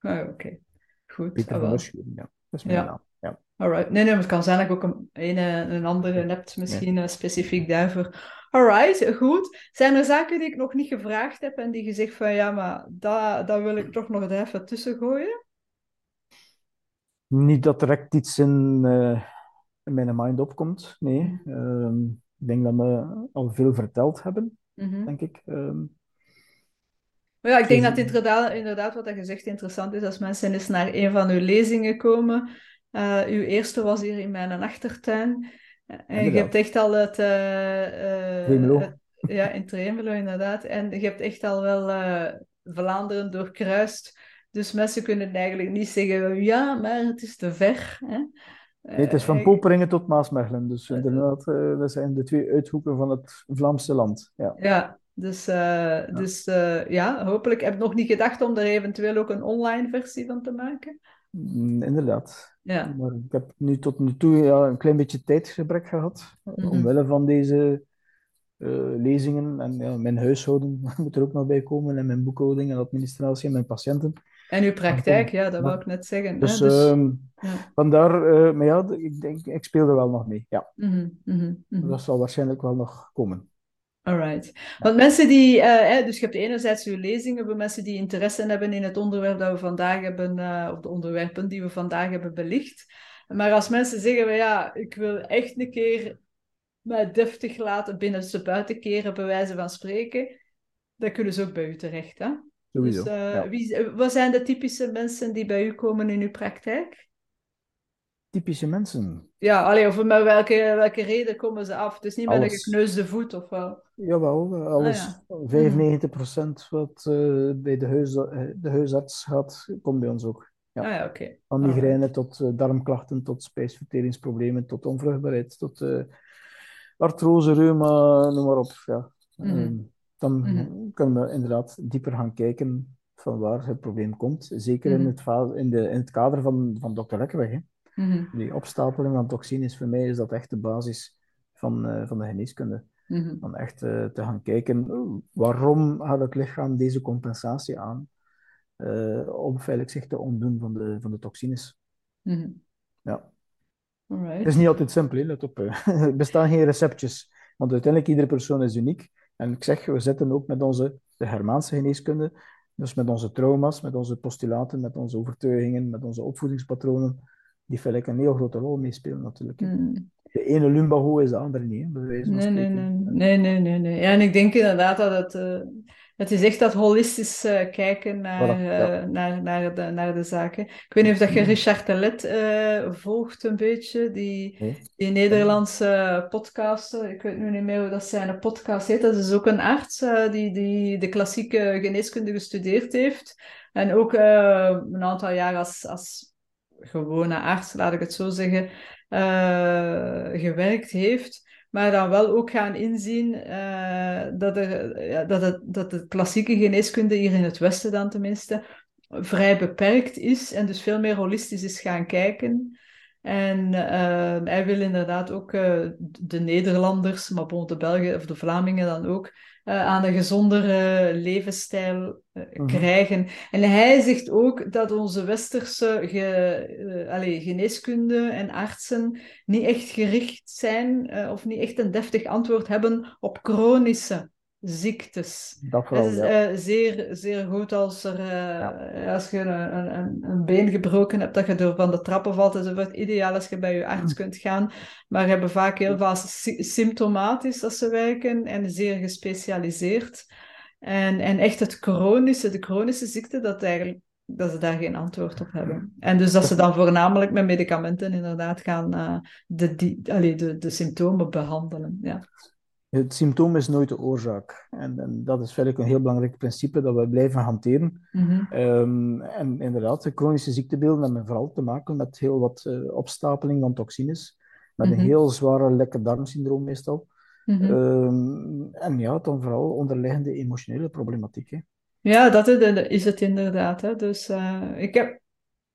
Oh, Oké, okay. goed. Pieter van Schuren, ja. Dat is mijn ja. naam. Ja. Alright. Nee, nee, maar het kan zijn dat ik ook een, een, een andere hebt, misschien ja. specifiek daarvoor. Alright, goed. Zijn er zaken die ik nog niet gevraagd heb en die gezegd van ja, maar dat, dat wil ik toch nog even tussen gooien? Niet dat direct iets in, uh, in mijn mind opkomt, nee. Um, ik denk dat we al veel verteld hebben, mm -hmm. denk ik. Um, maar ja, ik denk dat inderdaad, inderdaad wat je zegt interessant is als mensen eens naar een van uw lezingen komen. Uh, uw eerste was hier in mijn achtertuin. En je hebt echt al het... Uh, uh, ja, in Tremelo inderdaad. En je hebt echt al wel Vlaanderen doorkruist. Dus mensen kunnen eigenlijk niet zeggen, ja, maar het is te ver. Hè? Nee, het is van Poperingen tot Maasmechelen. Dus inderdaad, dat zijn de twee uithoeken van het Vlaamse land. Ja, ja dus, uh, ja. dus uh, ja, hopelijk heb ik nog niet gedacht om er eventueel ook een online versie van te maken. Mm, inderdaad. Ja. Maar ik heb nu tot nu toe ja, een klein beetje tijdgebrek gehad, mm -hmm. omwille van deze uh, lezingen. En ja, mijn huishouden moet er ook nog bij komen, en mijn boekhouding en administratie en mijn patiënten. En uw praktijk, ja, dat wou ik net zeggen. Dus, hè? dus um, ja. vandaar, maar ja, ik denk, ik speel er wel nog mee. Ja. Mm -hmm, mm -hmm. Dat zal waarschijnlijk wel nog komen. Alright. Want mensen die, uh, dus je hebt enerzijds uw lezingen voor mensen die interesse hebben in het onderwerp dat we vandaag hebben, uh, of de onderwerpen die we vandaag hebben belicht. Maar als mensen zeggen, ja, ik wil echt een keer mij deftig laten binnen ze buiten keren, bij wijze van spreken, dan kunnen ze ook bij u terecht. Hè? Sowieso. Dus, uh, ja. wie, wat zijn de typische mensen die bij u komen in uw praktijk? Typische mensen? Ja, alleen, of met welke, welke reden komen ze af? Dus niet met een gekneusde voet of wel? Jawel, alles. Ah, ja. 95% wat uh, bij de, huis, de huisarts gaat, komt bij ons ook. Ja. Ah, ja, oké. Van migraine tot uh, darmklachten, tot spijsverteringsproblemen, tot onvruchtbaarheid, tot artrose, reuma, noem maar op. Ja. Mm -hmm. um, dan Mhm. mm -hmm. kunnen we inderdaad dieper gaan kijken van waar het probleem komt. Zeker Mhm. in, het, in, de, in het kader van, van dokter Lekkeweg. Hè. Mm -hmm. Die opstapeling van toxines, voor mij is dat echt de basis van, uh, van de geneeskunde. Mm -hmm. Om echt uh, te gaan kijken, waarom gaat het lichaam deze compensatie aan? Uh, om feitelijk zich te ontdoen van de, van de toxines. Mm -hmm. Ja. Alright. Het is niet altijd simpel, let op. Er bestaan geen receptjes, want uiteindelijk iedere persoon is uniek. En ik zeg, we zitten ook met onze, de Germaanse geneeskunde, dus met onze trauma's, met onze postulaten, met onze overtuigingen, met onze opvoedingspatronen, die feitelijk een heel grote rol meespelen natuurlijk. Mm. De ene lumbago is de andere niet, hè, bij wijze van Nee, nee, nee, nee, nee, nee, nee. Ja, en ik denk inderdaad dat het, uh, het is echt dat holistisch uh, kijken naar, Voilà, ja. uh, naar, naar, de, naar de zaken. Ik weet niet of dat je Richard Telet volgt een beetje, die, Nee. die Nederlandse podcaster. Ik weet nu niet meer hoe dat zijn podcast heet. Dat is ook een arts die, die de klassieke geneeskunde gestudeerd heeft. En ook een aantal jaar als, als gewone arts, laat ik het zo zeggen, uh, gewerkt heeft, maar dan wel ook gaan inzien uh, dat, er, ja, dat, het, dat de klassieke geneeskunde hier in het Westen dan tenminste vrij beperkt is en dus veel meer holistisch is gaan kijken. En uh, hij wil inderdaad ook de Nederlanders, maar bon, de Belgen of de Vlamingen dan ook, uh, aan een gezondere levensstijl uh, mm-hmm. krijgen. En hij zegt ook dat onze westerse ge, allez, geneeskunde en artsen niet echt gericht zijn of niet echt een deftig antwoord hebben op chronische ziektes. Dat vooral, het is ja. zeer, zeer goed als, er, als je een, een, een, been gebroken hebt, dat je door van de trappen valt enzovoort. Ideaal als je bij je arts kunt gaan. Maar hebben vaak heel vaak symptomatisch als ze werken en zeer gespecialiseerd. En, en echt het chronische, de chronische ziekte, dat, eigenlijk, dat ze daar geen antwoord op hebben. En dus dat ze dan voornamelijk met medicamenten inderdaad gaan uh, de, die, de, de symptomen behandelen. Ja. Het symptoom is nooit de oorzaak. En, en dat is verder een heel belangrijk principe dat we blijven hanteren. Mm-hmm. Um, en inderdaad, de chronische ziektebeelden hebben vooral te maken met heel wat uh, opstapeling van toxines. Met een heel zware lekke darmsyndroom meestal. Mm-hmm. Um, en ja, dan vooral onderliggende emotionele problematiek. Hè. Ja, dat is het inderdaad. Hè. Dus uh, ik heb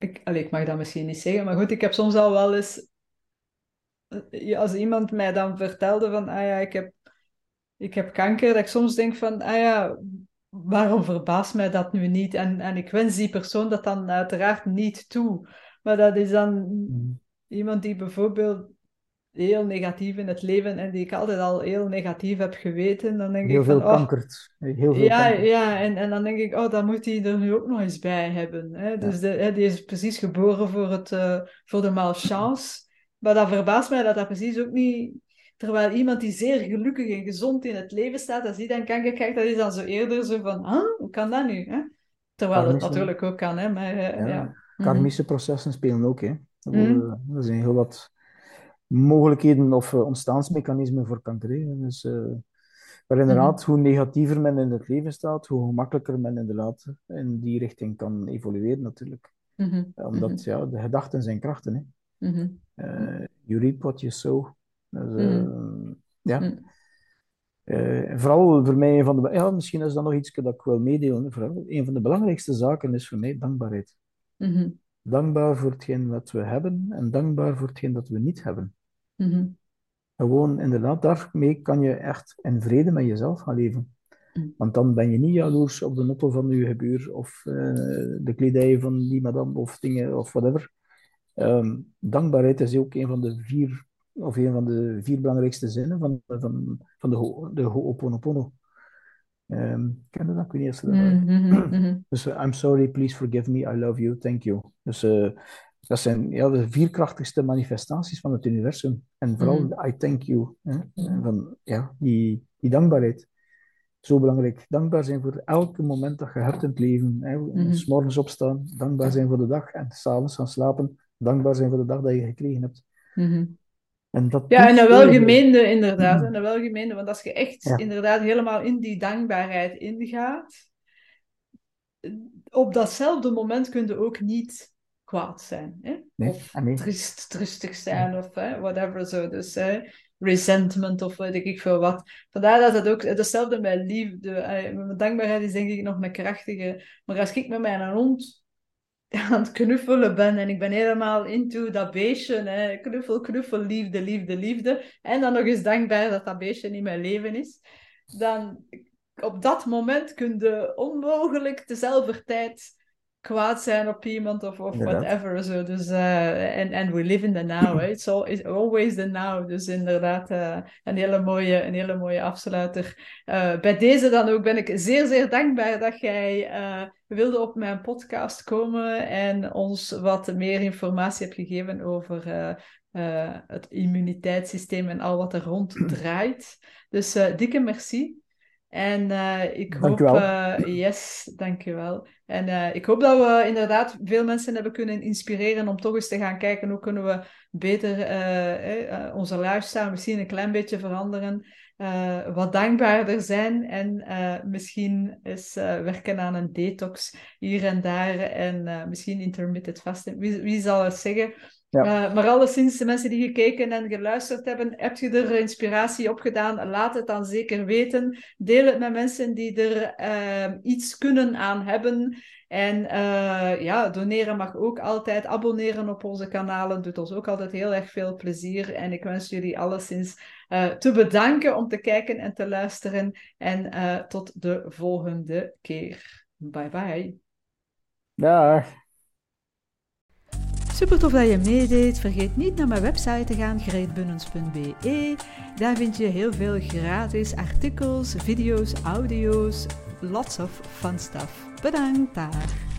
ik, allee, ik mag dat misschien niet zeggen, maar goed, ik heb soms al wel eens, eh, als iemand mij dan vertelde van, ah ja, ik heb, ik heb kanker, dat ik soms denk van, ah ja, waarom verbaast mij dat nu niet? En, en ik wens die persoon dat dan uiteraard niet toe. Maar dat is dan mm. iemand die bijvoorbeeld heel negatief in het leven en die ik altijd al heel negatief heb geweten, dan denk heel ik veel van, oh. Heel veel ja, ja en, en dan denk ik, oh, dan moet hij er nu ook nog eens bij hebben. Hè? Dus de, hè, die is precies geboren voor, het, uh, voor de malchance. Maar dat verbaast mij dat dat precies ook niet... Terwijl iemand die zeer gelukkig en gezond in het leven staat, als die dan kanker krijgt, dat is dan zo eerder zo van, huh? hoe kan dat nu? Hè? Terwijl het natuurlijk ook kan, hè. Maar, uh, ja. ja. Karmische processen spelen ook, hè. Er, worden, er zijn heel wat mogelijkheden of uh, ontstaansmechanismen voor kanker. Dus, uh, maar inderdaad, mhm. hoe negatiever men in het leven staat, hoe gemakkelijker men inderdaad in die richting kan evolueren natuurlijk. Mhm. Omdat Mhm. ja, de gedachten zijn krachten. Hè. Mhm. Uh, you reap what you sow. Dus, Mhm. ja. Mhm. Eh, vooral voor mij, een van de, ja, misschien is dat nog iets dat ik wil meedelen. Vooral, een van de belangrijkste zaken is voor mij dankbaarheid. Mhm. Dankbaar voor hetgeen wat we hebben en dankbaar voor hetgeen dat we niet hebben. Mhm. Gewoon, inderdaad, daarmee kan je echt in vrede met jezelf gaan leven. Mm. Want dan ben je niet jaloers op de noppel van je gebuur of eh, de kledij van die madame of dingen of whatever. Ehm, dankbaarheid is ook een van de vier, of een van de vier belangrijkste zinnen van, van, van de, Ho- de Ho'oponopono. Ehm ken je dat? Ik weet niet of ze dat Mhm. Mhm. Mhm. Dus eh, I'm sorry, please forgive me, I love you, thank you. Dus eh, dat zijn ja, de vier krachtigste manifestaties van het universum. En vooral. I thank you. Hè? Van, ja, die, die dankbaarheid. Zo belangrijk. Dankbaar zijn voor elk moment dat je hebt in het leven. Hè? S morgens opstaan, dankbaar zijn voor de dag. En s'avonds gaan slapen, dankbaar zijn voor de dag dat je gekregen hebt. En dat Ja, en een welgemeende inderdaad. En een welgemeende, want als je echt Ja. inderdaad helemaal in die dankbaarheid ingaat, op datzelfde moment kun je ook niet kwaad zijn. Hè? Nee, Of ah, nee. triest, tristig zijn, of hè, whatever zo. Dus hè, resentment of weet ik veel wat. Vandaar dat het ook hetzelfde met liefde. Mijn dankbaarheid is denk ik nog een krachtige. Maar als ik met mijn hond aan het knuffelen ben. En ik ben helemaal into dat beestje, hè, knuffel, knuffel, liefde, liefde, liefde, en dan nog eens dankbaar dat dat beestje in mijn leven is, dan op dat moment kun je onmogelijk dezelfde tijd kwaad zijn op iemand of, of Inderdaad. whatever. Zo. Dus, eh, en en we live in the now. hè. It's, all, it's always the now. Dus inderdaad, eh, een, hele mooie, een hele mooie afsluiter. Eh, bij deze dan ook ben ik zeer, zeer dankbaar dat jij wilde op mijn podcast komen en ons wat meer informatie hebt gegeven over het immuniteitssysteem en al wat er rond draait. Dus dikke merci. En eh, ik Dank hoop, wel. eh, yes, dankjewel. En eh, ik hoop dat we inderdaad veel mensen hebben kunnen inspireren om toch eens te gaan kijken hoe kunnen we beter eh, eh, onze lifestyle misschien een klein beetje veranderen. wat dankbaarder zijn en misschien eens werken aan een detox hier en daar en misschien intermittent fasting. Wie, wie zal het zeggen? Ja. Eh, maar alleszins, de mensen die gekeken en geluisterd hebben, heb je er inspiratie op gedaan? Laat het dan zeker weten. Deel het met mensen die er eh, iets kunnen aan hebben. En eh, ja, doneren mag ook altijd. Abonneren op onze kanalen doet ons ook altijd heel erg veel plezier. En ik wens jullie alleszins te bedanken om te kijken en te luisteren. En tot de volgende keer. Bye bye. Dag. Super tof dat je meedeed. Vergeet niet naar mijn website te gaan, greetbunnens.be. Daar vind je heel veel gratis artikels, video's, audio's, lots of fun stuff. Bedankt daar.